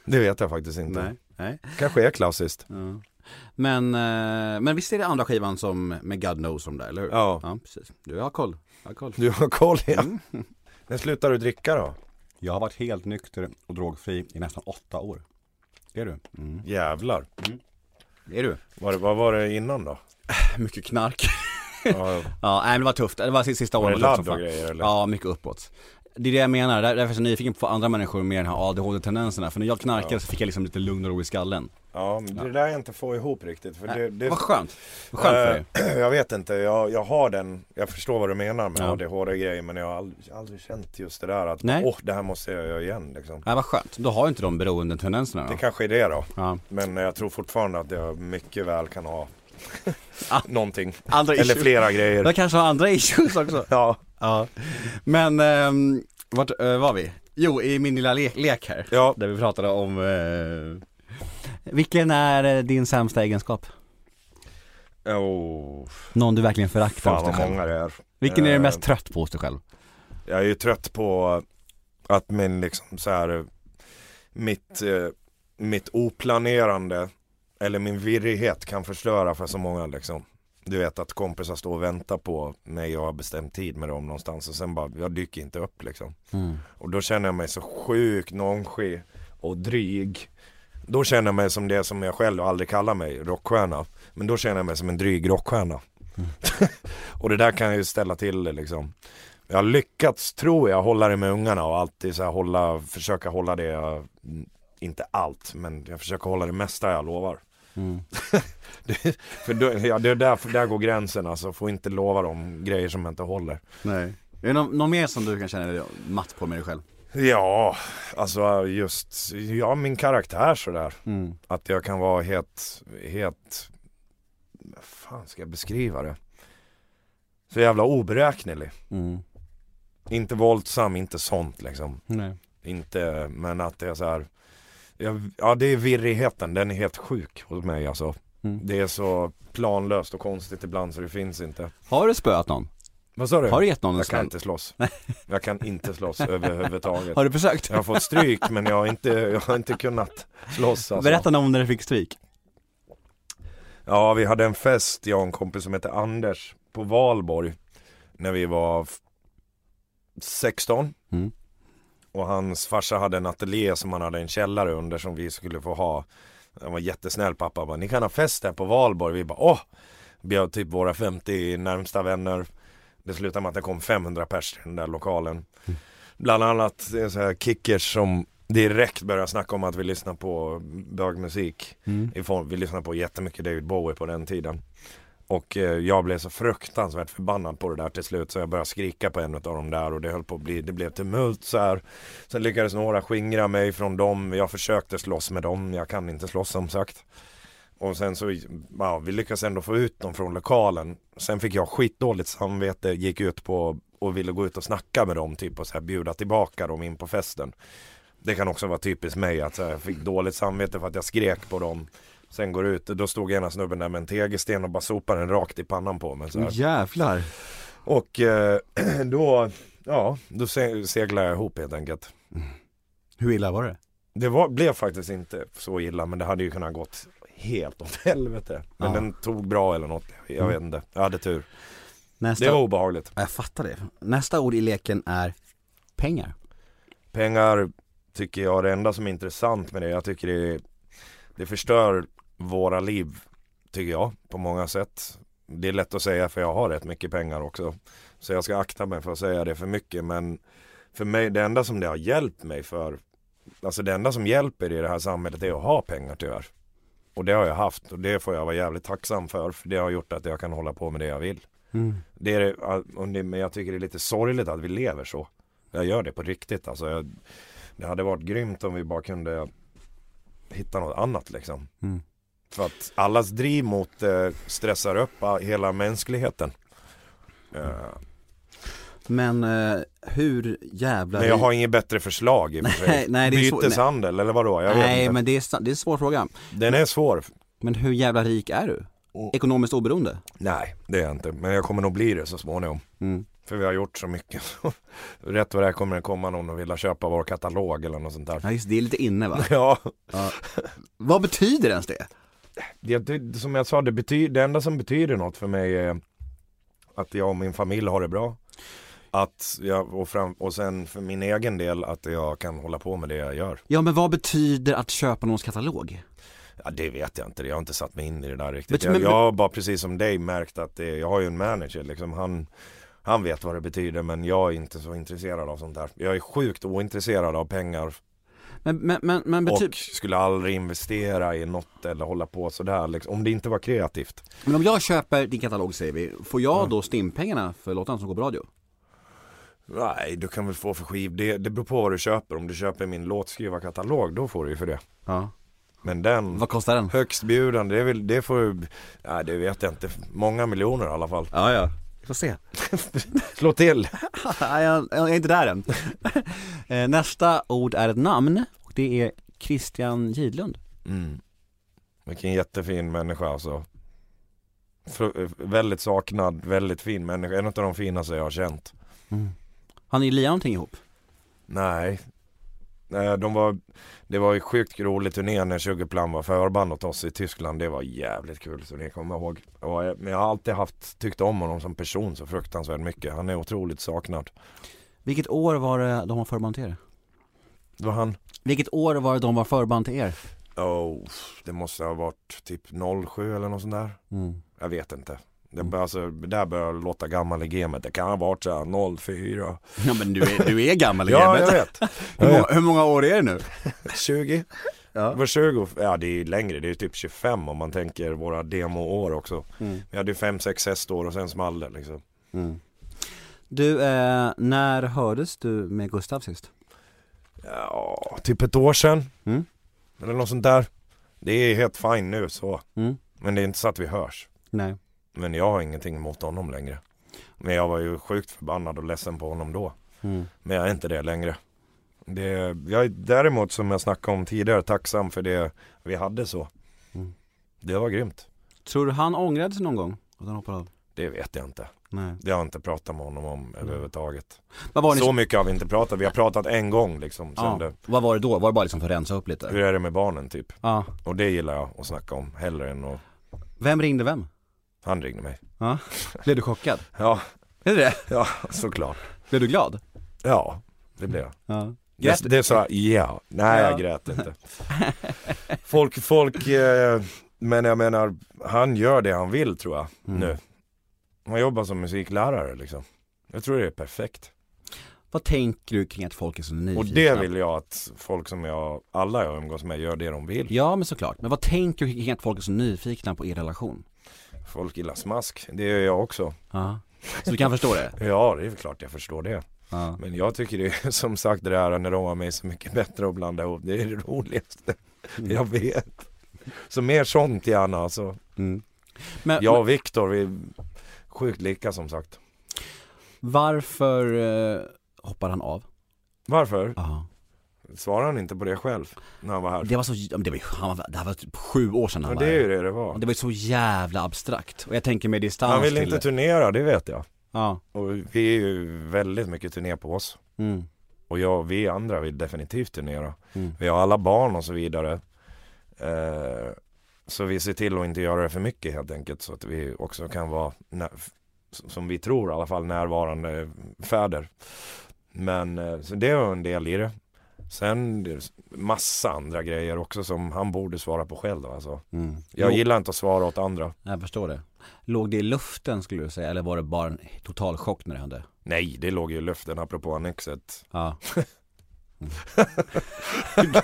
Det vet jag faktiskt inte. Nej. Nej. Kanske är klassiskt. Ja. Men, eh, men visst är det andra skivan som med God knows om det, eller hur? Ja. Ja, precis. Du har koll. Jag har koll. Du har koll ja. Mm. När slutar du dricka då? Jag har varit helt nykter och drogfri i nästan åtta år. Är du? Mm. Jävlar. Är du? Var det, vad var det innan då? Mycket knark. Ja, ja, nej men det var tufft. Det var sista året. det var tufft ladd och grejer eller? Ja, mycket uppåt. Det är det jag menar, Där- därför är jag så nyfiken på andra människor med den här ADHD-tendenserna. För när jag knarkade så fick jag liksom lite lugn och ro i skallen. Ja, men det där jag inte får ihop riktigt. För det, det, Vad skönt. Vad skönt för dig. Eh, Jag vet inte, jag, jag har den, jag förstår vad du menar med Ja. ADHD-grejer men jag har aldrig, aldrig känt just det där att Nej. åh det här måste jag göra igen liksom. Ja, vad skönt. Då har ju inte de beroendetendenserna då. Det kanske är det då. Ja. Men jag tror fortfarande att jag mycket väl kan ha Ah. någonting. Andra Eller issues. flera grejer. Jag kanske har andra issues också. Ja, Ja. Men, ehm, vart eh, var vi? Jo, i min lilla lek, lek här. Ja. Där vi pratade om, eh, vilken är eh, din sämsta egenskap? oh, Någon du verkligen föraktar fan hos dig vad själv? många det är. Vilken är du Eh, mest trött på hos dig själv? Jag är ju trött på att min liksom så här mitt, eh, mitt oplanerande eller min virrighet kan förstöra för så många liksom. Du vet att kompisar står och väntar på mig jag har bestämt tid med dem någonstans och sen bara, jag dyker inte upp liksom. Mm. Och då känner jag mig så sjukt nonchig och dryg. Då känner jag mig som det som jag själv aldrig kallar mig, rockstjärna. Men då känner jag mig som en dryg rockstjärna. och det där kan ju ställa till det liksom. Jag har lyckats, tror jag, hålla det med ungarna och alltid så hålla, försöka hålla det, mm, inte allt, men jag försöker hålla det mesta jag lovar. Mm. Det, för då, ja, det är där, där går gränsen alltså, får inte lova de grejer som jag inte håller. Nej. Är det någon, någon mer som du kan känna dig matt på med dig själv? Ja, alltså just, ja min karaktär sådär. Mm. Att jag kan vara helt, helt, vad fan ska jag beskriva det? Så jävla oberäknelig. Mm. Inte våldsam, inte sånt liksom. Nej. Inte, men att det är så här. Jag, ja det är virrigheten, den är helt sjuk hos mig alltså. Mm. Det är så planlöst och konstigt ibland så det finns inte. Har du spöat någon? Vad sa du? Har du gett någon en Jag kan inte slåss. Jag kan inte slåss överhuvudtaget. Har du försökt? Jag har fått stryk men jag har inte, jag har inte kunnat slåss alltså. Berätta om när du fick stryk. Ja, vi hade en fest, jag och en kompis som hette Anders på Valborg. När vi var f- 16. Mm. Och hans farsa hade en ateljé som han hade en källare under som vi skulle få ha. Han var jättesnäll pappa, bara, ni kan ha fest här på Valborg. Vi bara åh! Bjöd typ våra 50 närmsta vänner. Det slutade med att det kom 500 pers till den där lokalen. Bland annat så här kickers som direkt började snacka om att vi lyssnar på bögmusik. I form, vi lyssnade på jättemycket David Bowie på den tiden. Och eh, jag blev så fruktansvärt förbannad på det där till slut så jag började skrika på en av dem där och det höll på att bli, det blev tumult så här. Sen lyckades några skingra mig från dem, jag försökte slåss med dem, jag kan inte slåss som sagt. Och sen så, ja, vi lyckades ändå få ut dem från lokalen. Sen fick jag skitdåligt samvete, gick ut på och ville gå ut och snacka med dem typ och så här bjuda tillbaka dem in på festen. Det kan också vara typiskt mig att här, jag fick dåligt samvete för att jag skrek på dem. Sen går ut, då stod ena snubben där med en tegelsten och bara sopade den rakt i pannan på mig. Så här. Jävlar. Och eh, då, ja, då se- seglade jag ihop helt enkelt. Hur illa var det? Det var, blev faktiskt inte så illa men det hade ju kunnat gått helt åt helvete. Men Ja. den tog bra eller något, jag vet inte. Jag hade tur. Nästa... Det var obehagligt. Jag fattar det. Nästa ord i leken är pengar. Pengar tycker jag, det enda som är intressant med det, jag tycker det, det förstör våra liv, tycker jag, på många sätt. Det är lätt att säga för jag har rätt mycket pengar också. Så jag ska akta mig för att säga det för mycket men för mig, det enda som det har hjälpt mig för, alltså det enda som hjälper i det här samhället är att ha pengar tyvärr. Och det har jag haft och det får jag vara jävligt tacksam för, för det har gjort att jag kan hålla på med det jag vill. Det är det, och det, men jag tycker det är lite sorgligt att vi lever så. Jag gör det på riktigt alltså. Jag, det hade varit grymt om vi bara kunde hitta något annat liksom. Mm. För att allas driv mot eh, stressar upp ah, hela mänskligheten. Eh, Men eh, hur jävla men jag har inget bättre förslag i och för sig. Nej, det är Byteshandel eller vadå? Jag Nej men det är, det är en svår fråga. Den är svår. Men hur jävla rik är du? Ekonomiskt oberoende? Nej, det är jag inte. Men jag kommer nog bli det så småningom. Mm. För vi har gjort så mycket. Rätt vad det är kommer det komma någon och vilja köpa vår katalog eller något sånt där. Ja just det, är lite inne va? Ja, Vad betyder ens det? det, det, som jag sa, det, betyder, det enda som betyder något för mig är att jag och min familj har det bra. Att jag, och, fram, och sen för min egen del att jag kan hålla på med det jag gör. Ja men vad betyder att köpa någons katalog? Ja, det vet jag inte, jag har inte satt mig in i det där riktigt. Men- jag, jag har bara precis som dig märkt att det, jag har ju en manager liksom, han, han vet vad det betyder men jag är inte så intresserad av sånt där. Jag är sjukt ointresserad av pengar Men, men, men, men, bety- och skulle aldrig investera i något eller hålla på sådär liksom, om det inte var kreativt. men om jag köper din katalog säger vi, får jag då stimpengarna för låtarna som går på radio? Nej, du kan väl få för skiv, det, det beror på vad du köper. Om du köper min låtskrivarkatalog, då får du ju för det. Ja. Men den, Vad kostar den? högstbjudande, det, det får du, nej det vet jag inte, många miljoner i alla fall. Ja ja, vi får se. Slå till! Jag, jag är inte där än. Eh, Nästa ord är ett namn och det är Christian Gidlund. Mm. Vilken jättefin människa alltså. Fr- väldigt saknad, väldigt fin människa, en av de finaste jag har känt. Har ni lirat någonting ihop? Nej, Nej, de var, det var ju sjukt rolig turné när Sugarplum var förband åt oss i Tyskland. Det var jävligt kul så det kommer jag ihåg. Och, men jag har alltid haft, tyckt om honom som person så fruktansvärt mycket. Han är otroligt saknad. Vilket år var det de var förband till er? Det var han, Vilket år var det de var förband till er? oh, det måste ha varit typ 07 eller något sånt där. Mm. Jag vet inte. Bör- alltså, det där börjar låta gammal i gamet. Det kan ha varit såhär 04. Ja men du är, du är gammal i Ja, jag gamet. vet. Hur, många, hur många år är det nu? 20. Ja. Det var 20, ja det är längre, det är typ 25 om man tänker våra demoår också. Mm. Vi hade ju 5-6 hästår och sen small det liksom. Mm. Du, eh, när hördes du med Gustav sist? Ja, typ ett år sedan. Mm. Eller något sånt där. Det är helt fine nu så. Mm. Men det är inte så att vi hörs. Nej. Men jag har ingenting emot honom längre. Men jag var ju sjukt förbannad och ledsen på honom då. Mm. Men jag är inte det längre. Det, jag är däremot som jag snackade om tidigare tacksam för det vi hade så. Mm. Det var grymt. Tror du han ångrade sig någon gång? Att han hoppade av? Det vet jag inte. Nej. Det har jag inte pratat med honom om överhuvudtaget. Vad var, det Så mycket har vi inte pratat. Vi har pratat en gång liksom. Sen ja. det, Vad var det då? Var det bara liksom för att rensa upp lite? hur är det med barnen typ? Ja. Och det gillar jag att snacka om hellre än att Vem ringde vem? Han ringde mig. Ja. Blev du chockad? Ja, Är det det? ja såklart. Blev du glad? Ja, det blev jag. Ja. Det, det sa ja. Nej Ja. jag grät inte. Folk, folk, eh, men jag menar, han gör det han vill tror jag Mm. nu. Han jobbar som musiklärare liksom. Jag tror det är perfekt. Vad tänker du kring att folk är så nyfikna? Och det vill jag att folk som jag, alla jag umgås med gör det de vill. Ja men såklart, men vad tänker du kring att folk är så nyfikna på er relation? Folk gillar smask, det gör jag också. Ja. Så du kan förstå det? Ja det är klart jag förstår det. Ja. Men jag tycker det är som sagt det där när de har mig så mycket bättre att blanda ihop. Det är det roligaste jag vet. Så mer sånt gärna alltså. Mm. Men, Jag och Viktor, vi är sjukt lika som sagt. varför eh, hoppar han av? Varför? Ja. Svarar han inte på det själv när han var här? Det var så, ja, det var, han var, det här var typ sju år sedan han Men var det är ju det det var. Det var ju så jävla abstrakt. Och jag tänker med distans Han vill till inte det. turnera, det vet jag. Ja. Och vi är ju väldigt mycket turné på oss. Mm. Och jag, vi andra vill definitivt turnera. Mm. Vi har alla barn och så vidare. Eh, så vi ser till att inte göra det för mycket helt enkelt. Så att vi också kan vara, som vi tror i alla fall, närvarande fäder. Men eh, så det är en del i det. Sen det är massa andra grejer också som han borde svara på själv. Alltså. Mm. Jag Jo, gillar inte att svara åt andra. Jag förstår det. Låg det i luften skulle du säga, eller var det bara en total chock när det hände? Nej, det låg ju i luften apropå annexet. Ja. Mm.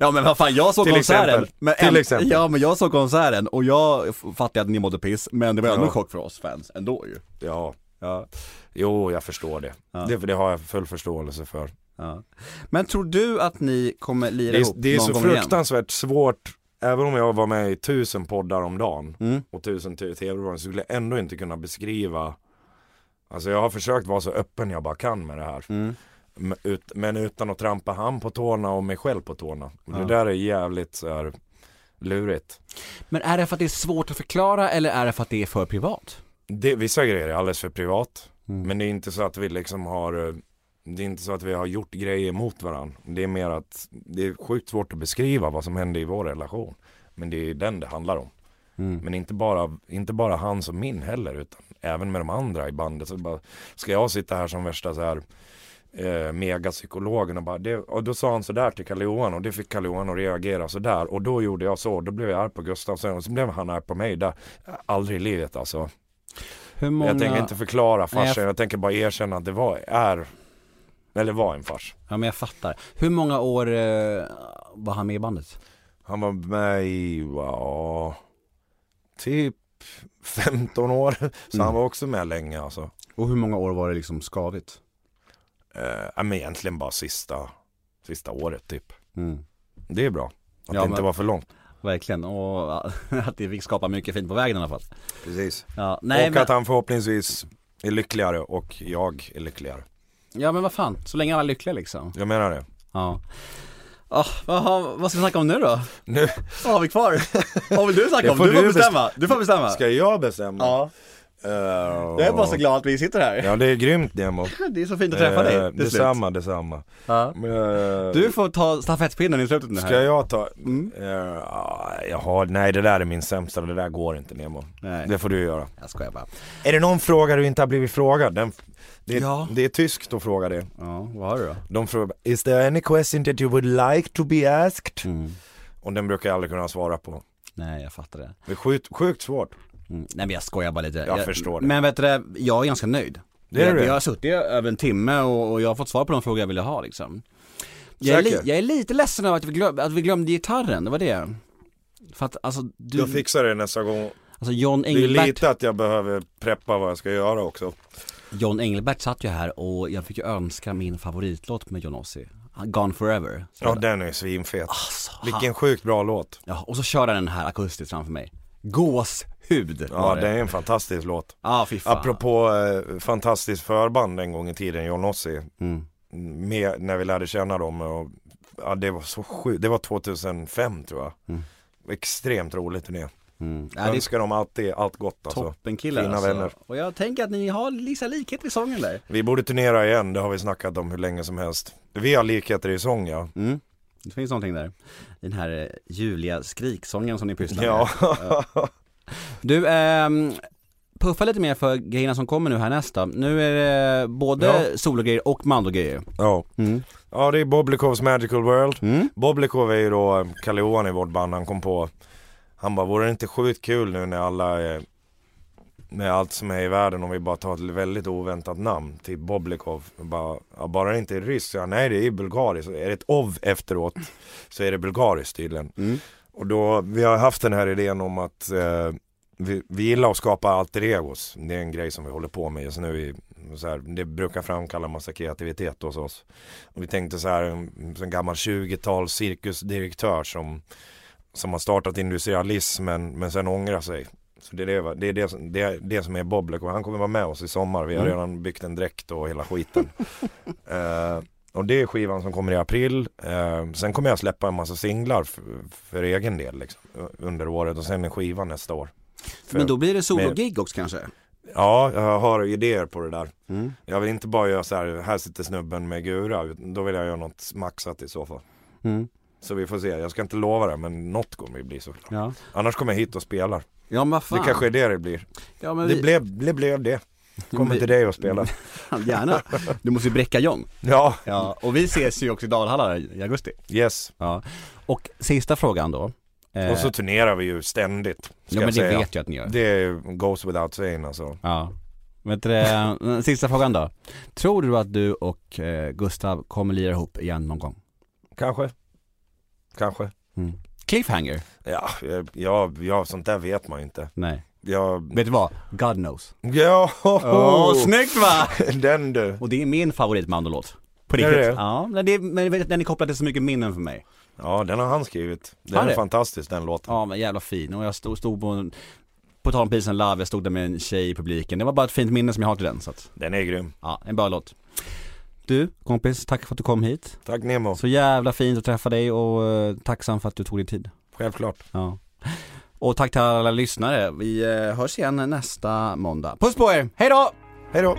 ja men vad fan, jag såg Till konserten. Men Till exempel. Ja men jag såg konserten och jag fattade att ni mådde piss, men det var ändå Ja. en chock för oss fans ändå ju. Ja, Ja. jo jag förstår det. Ja. det. Det har jag full förståelse för. Ja. Men tror du att ni kommer lira Det är, ihop det är någon så gång igen? fruktansvärt svårt, även om jag var med i tusen poddar om dagen Mm. och tusen tv-program så skulle jag ändå inte kunna beskriva Alltså jag har försökt vara så öppen jag bara kan med det här. Mm. Men utan att trampa han på tårna och mig själv på tårna. Ja. Det där är jävligt så här lurigt. Men är det för att det är svårt att förklara eller är det för att det är för privat? Det, vissa grejer är alldeles för privat. Mm. Men det är inte så att vi liksom har eh, Det är inte så att vi har gjort grejer mot varandra. Det är mer att det är sjukt svårt att beskriva vad som hände i vår relation. Men det är den det handlar om. Mm. Men inte bara, inte bara hans och min heller utan även med de andra i bandet. Så bara, ska jag sitta här som värsta så här eh, megapsykologen och bara, det, och då sa han sådär till Kalle Johan och det fick Kalle Johan att reagera sådär och då gjorde jag så, då blev jag arg på Gustavsson och så blev han arg på mig där. Aldrig i livet alltså. Många... Jag tänker inte förklara Nej, farsen, jag- jag tänker bara erkänna att det var, är, eller var en fars. Ja men jag fattar. Hur många år eh, var han med i bandet? Han var med i, ja, typ 15 år. Så Mm. han var också med länge alltså. Och hur många år var det liksom skavigt? Eh, men egentligen bara sista, sista året typ. Mm. Det är bra. Att Ja, det inte men- var för långt. Verkligen, och att det fick skapa mycket fint på vägen i alla fall. Precis. Ja, nej och men, att han förhoppningsvis är lyckligare och jag är lyckligare. Ja men vad fan, så länge alla är lyckliga liksom. Jag menar det. Ja. Ah, vad, vad ska vi snacka om nu då? Nu Vad har vi kvar? Vad vill du snacka om? får Du får du bestämma, du får bestämma. ska jag bestämma. Ja, Eh, jag är bara så glad att vi sitter här. Ja det är grymt Nemo. Det är så fint att träffa dig Eh, till slut. Detsamma, detsamma. Eh, Du får ta stafettpinnen i slutet nu här. Ska jag ta? Mm. Eh, jag har, nej det där är min sämsta, det där går inte Nemo. Nej, Det får du göra. jag skojar bara. Är det någon fråga du inte har blivit frågad? Den, det, Ja. det är tyskt att fråga det. Ja, vad har du då? De frågar, is there any question that you would like to be asked? Mm. Och den brukar jag aldrig kunna svara på. Nej, jag fattar det. Det är sjukt, sjukt svårt. Mm. Nej men jag skojar bara lite. Jag förstår det. Men vet du jag är ganska nöjd. Det är jag, du jag har suttit över en timme och, och jag har fått svar på de frågor jag ville ha liksom. Jag är, li, jag är lite ledsen över att vi, glöm, att vi glömde gitarren, det var det. För att alltså du, Jag fixar det nästa gång. alltså John Det är Engelbert, lite att jag behöver preppa vad jag ska göra också. John Engelbert satt ju här och jag fick ju önska min favoritlåt med John Ossie. Gone Forever. Ja den är svinfet. alltså, han- Vilken sjukt bra låt. Ja, och så kör han den här akustiskt framför mig. Gåshud Ja var det är en fantastisk låt. Ja, fy fan. Apropå eh, fantastiskt förband en gång i tiden, John Ossie. Mm. Med, när vi lärde känna dem och ja, det var så sjukt. Det var 2005 tror jag. Mm. Extremt roligt turné. Mm. Ja, Jag det önskar dem alltid allt gott alltså. toppenkillar Fina alltså. vänner. Och jag tänker att ni har vissa likheter i sången där. Vi borde turnera igen, det har vi snackat om hur länge som helst. Vi har likheter i sång ja. Mm. Det finns någonting där. Den här eh, ljuvliga skriksången som ni pysslar med. Ja. Du, ehm, puffa lite mer för grejerna som kommer nu här nästa. Nu är det både Ja. sologrejer och mandogrejer. ja. Mm. Ja det är Boblikovs Magical World. Mm. Boblikov är ju då Kalle Johan i vårt band, han kom på Han bara, vore det inte sjukt kul nu när alla är med allt som är i världen om vi bara tar ett väldigt oväntat namn till Boblikov. Bara, ja, bara det inte är ryskt, ja, nej det är bulgariskt. Är det ett ov efteråt så är det bulgariskt tydligen. Mm. Och då, vi har haft den här idén om att eh, vi, vi gillar att skapa alter egos. Det är en grej som vi håller på med just nu. I, så här, det brukar framkalla massa kreativitet hos oss. Och vi tänkte så här, en, en gammal 20-tals cirkusdirektör som, som har startat industrialismen men sen ångrar sig. Så det är det, det, är det, som- det, är det som är Boblek och han kommer vara med oss i sommar. Vi har Mm. redan byggt en dräkt och hela skiten. Eh, och det är skivan som kommer i april. Eh, sen kommer jag släppa en massa singlar för, för egen del liksom, under året och sen en skiva nästa år. För, Men då blir det sologig också kanske? Ja, jag har idéer på det där. Mm. Jag vill inte bara göra så här, här sitter snubben med gura. Då vill jag göra något maxat i så fall. Mm. Så vi får se, jag ska inte lova det men något kommer det bli såklart. Ja. Annars kommer jag hit och spelar. Ja men vad fan. Det kanske är det det blir. ja, men Det vi... blev det. Blev det. Kommer vi- till dig och spela. Gärna. Du måste ju bräcka John. Ja, Ja, och vi ses ju också i Dalhalla i augusti. yes. Ja. Och sista frågan då. Eh, Och så turnerar vi ju ständigt. Ska ja men det säga. vet jag att ni gör. Det goes without saying alltså. Ja. Vet du, det, sista frågan då. Tror du att du och eh, Gustav kommer lira ihop igen någon gång? Kanske. Kanske. Cliffhanger? Ja, ja, ja, sånt där vet man ju inte. Nej. Jag, Vet du vad? God knows. ja, Åh, snyggt va? den du. Och det är min favoritmandolåt. På Är det riktigt. Ja, men, det, men den är kopplad till så mycket minnen för mig. Ja, den har han skrivit. Den är det? fantastisk den låten. Ja men jävla fin. Och jag stod, stod på en, på tal om Peace and Love, jag stod där med en tjej i publiken. Det var bara ett fint minne som jag har till den så att, Den är grym. ja, en bra låt. Du, kompis, tack för att du kom hit. Tack Nemo. Så jävla fint att träffa dig och eh, tacksam för att du tog dig tid. Självklart. Ja. Och tack till alla lyssnare. Vi eh, hörs igen nästa måndag. Puss på er, hej då! Hej då.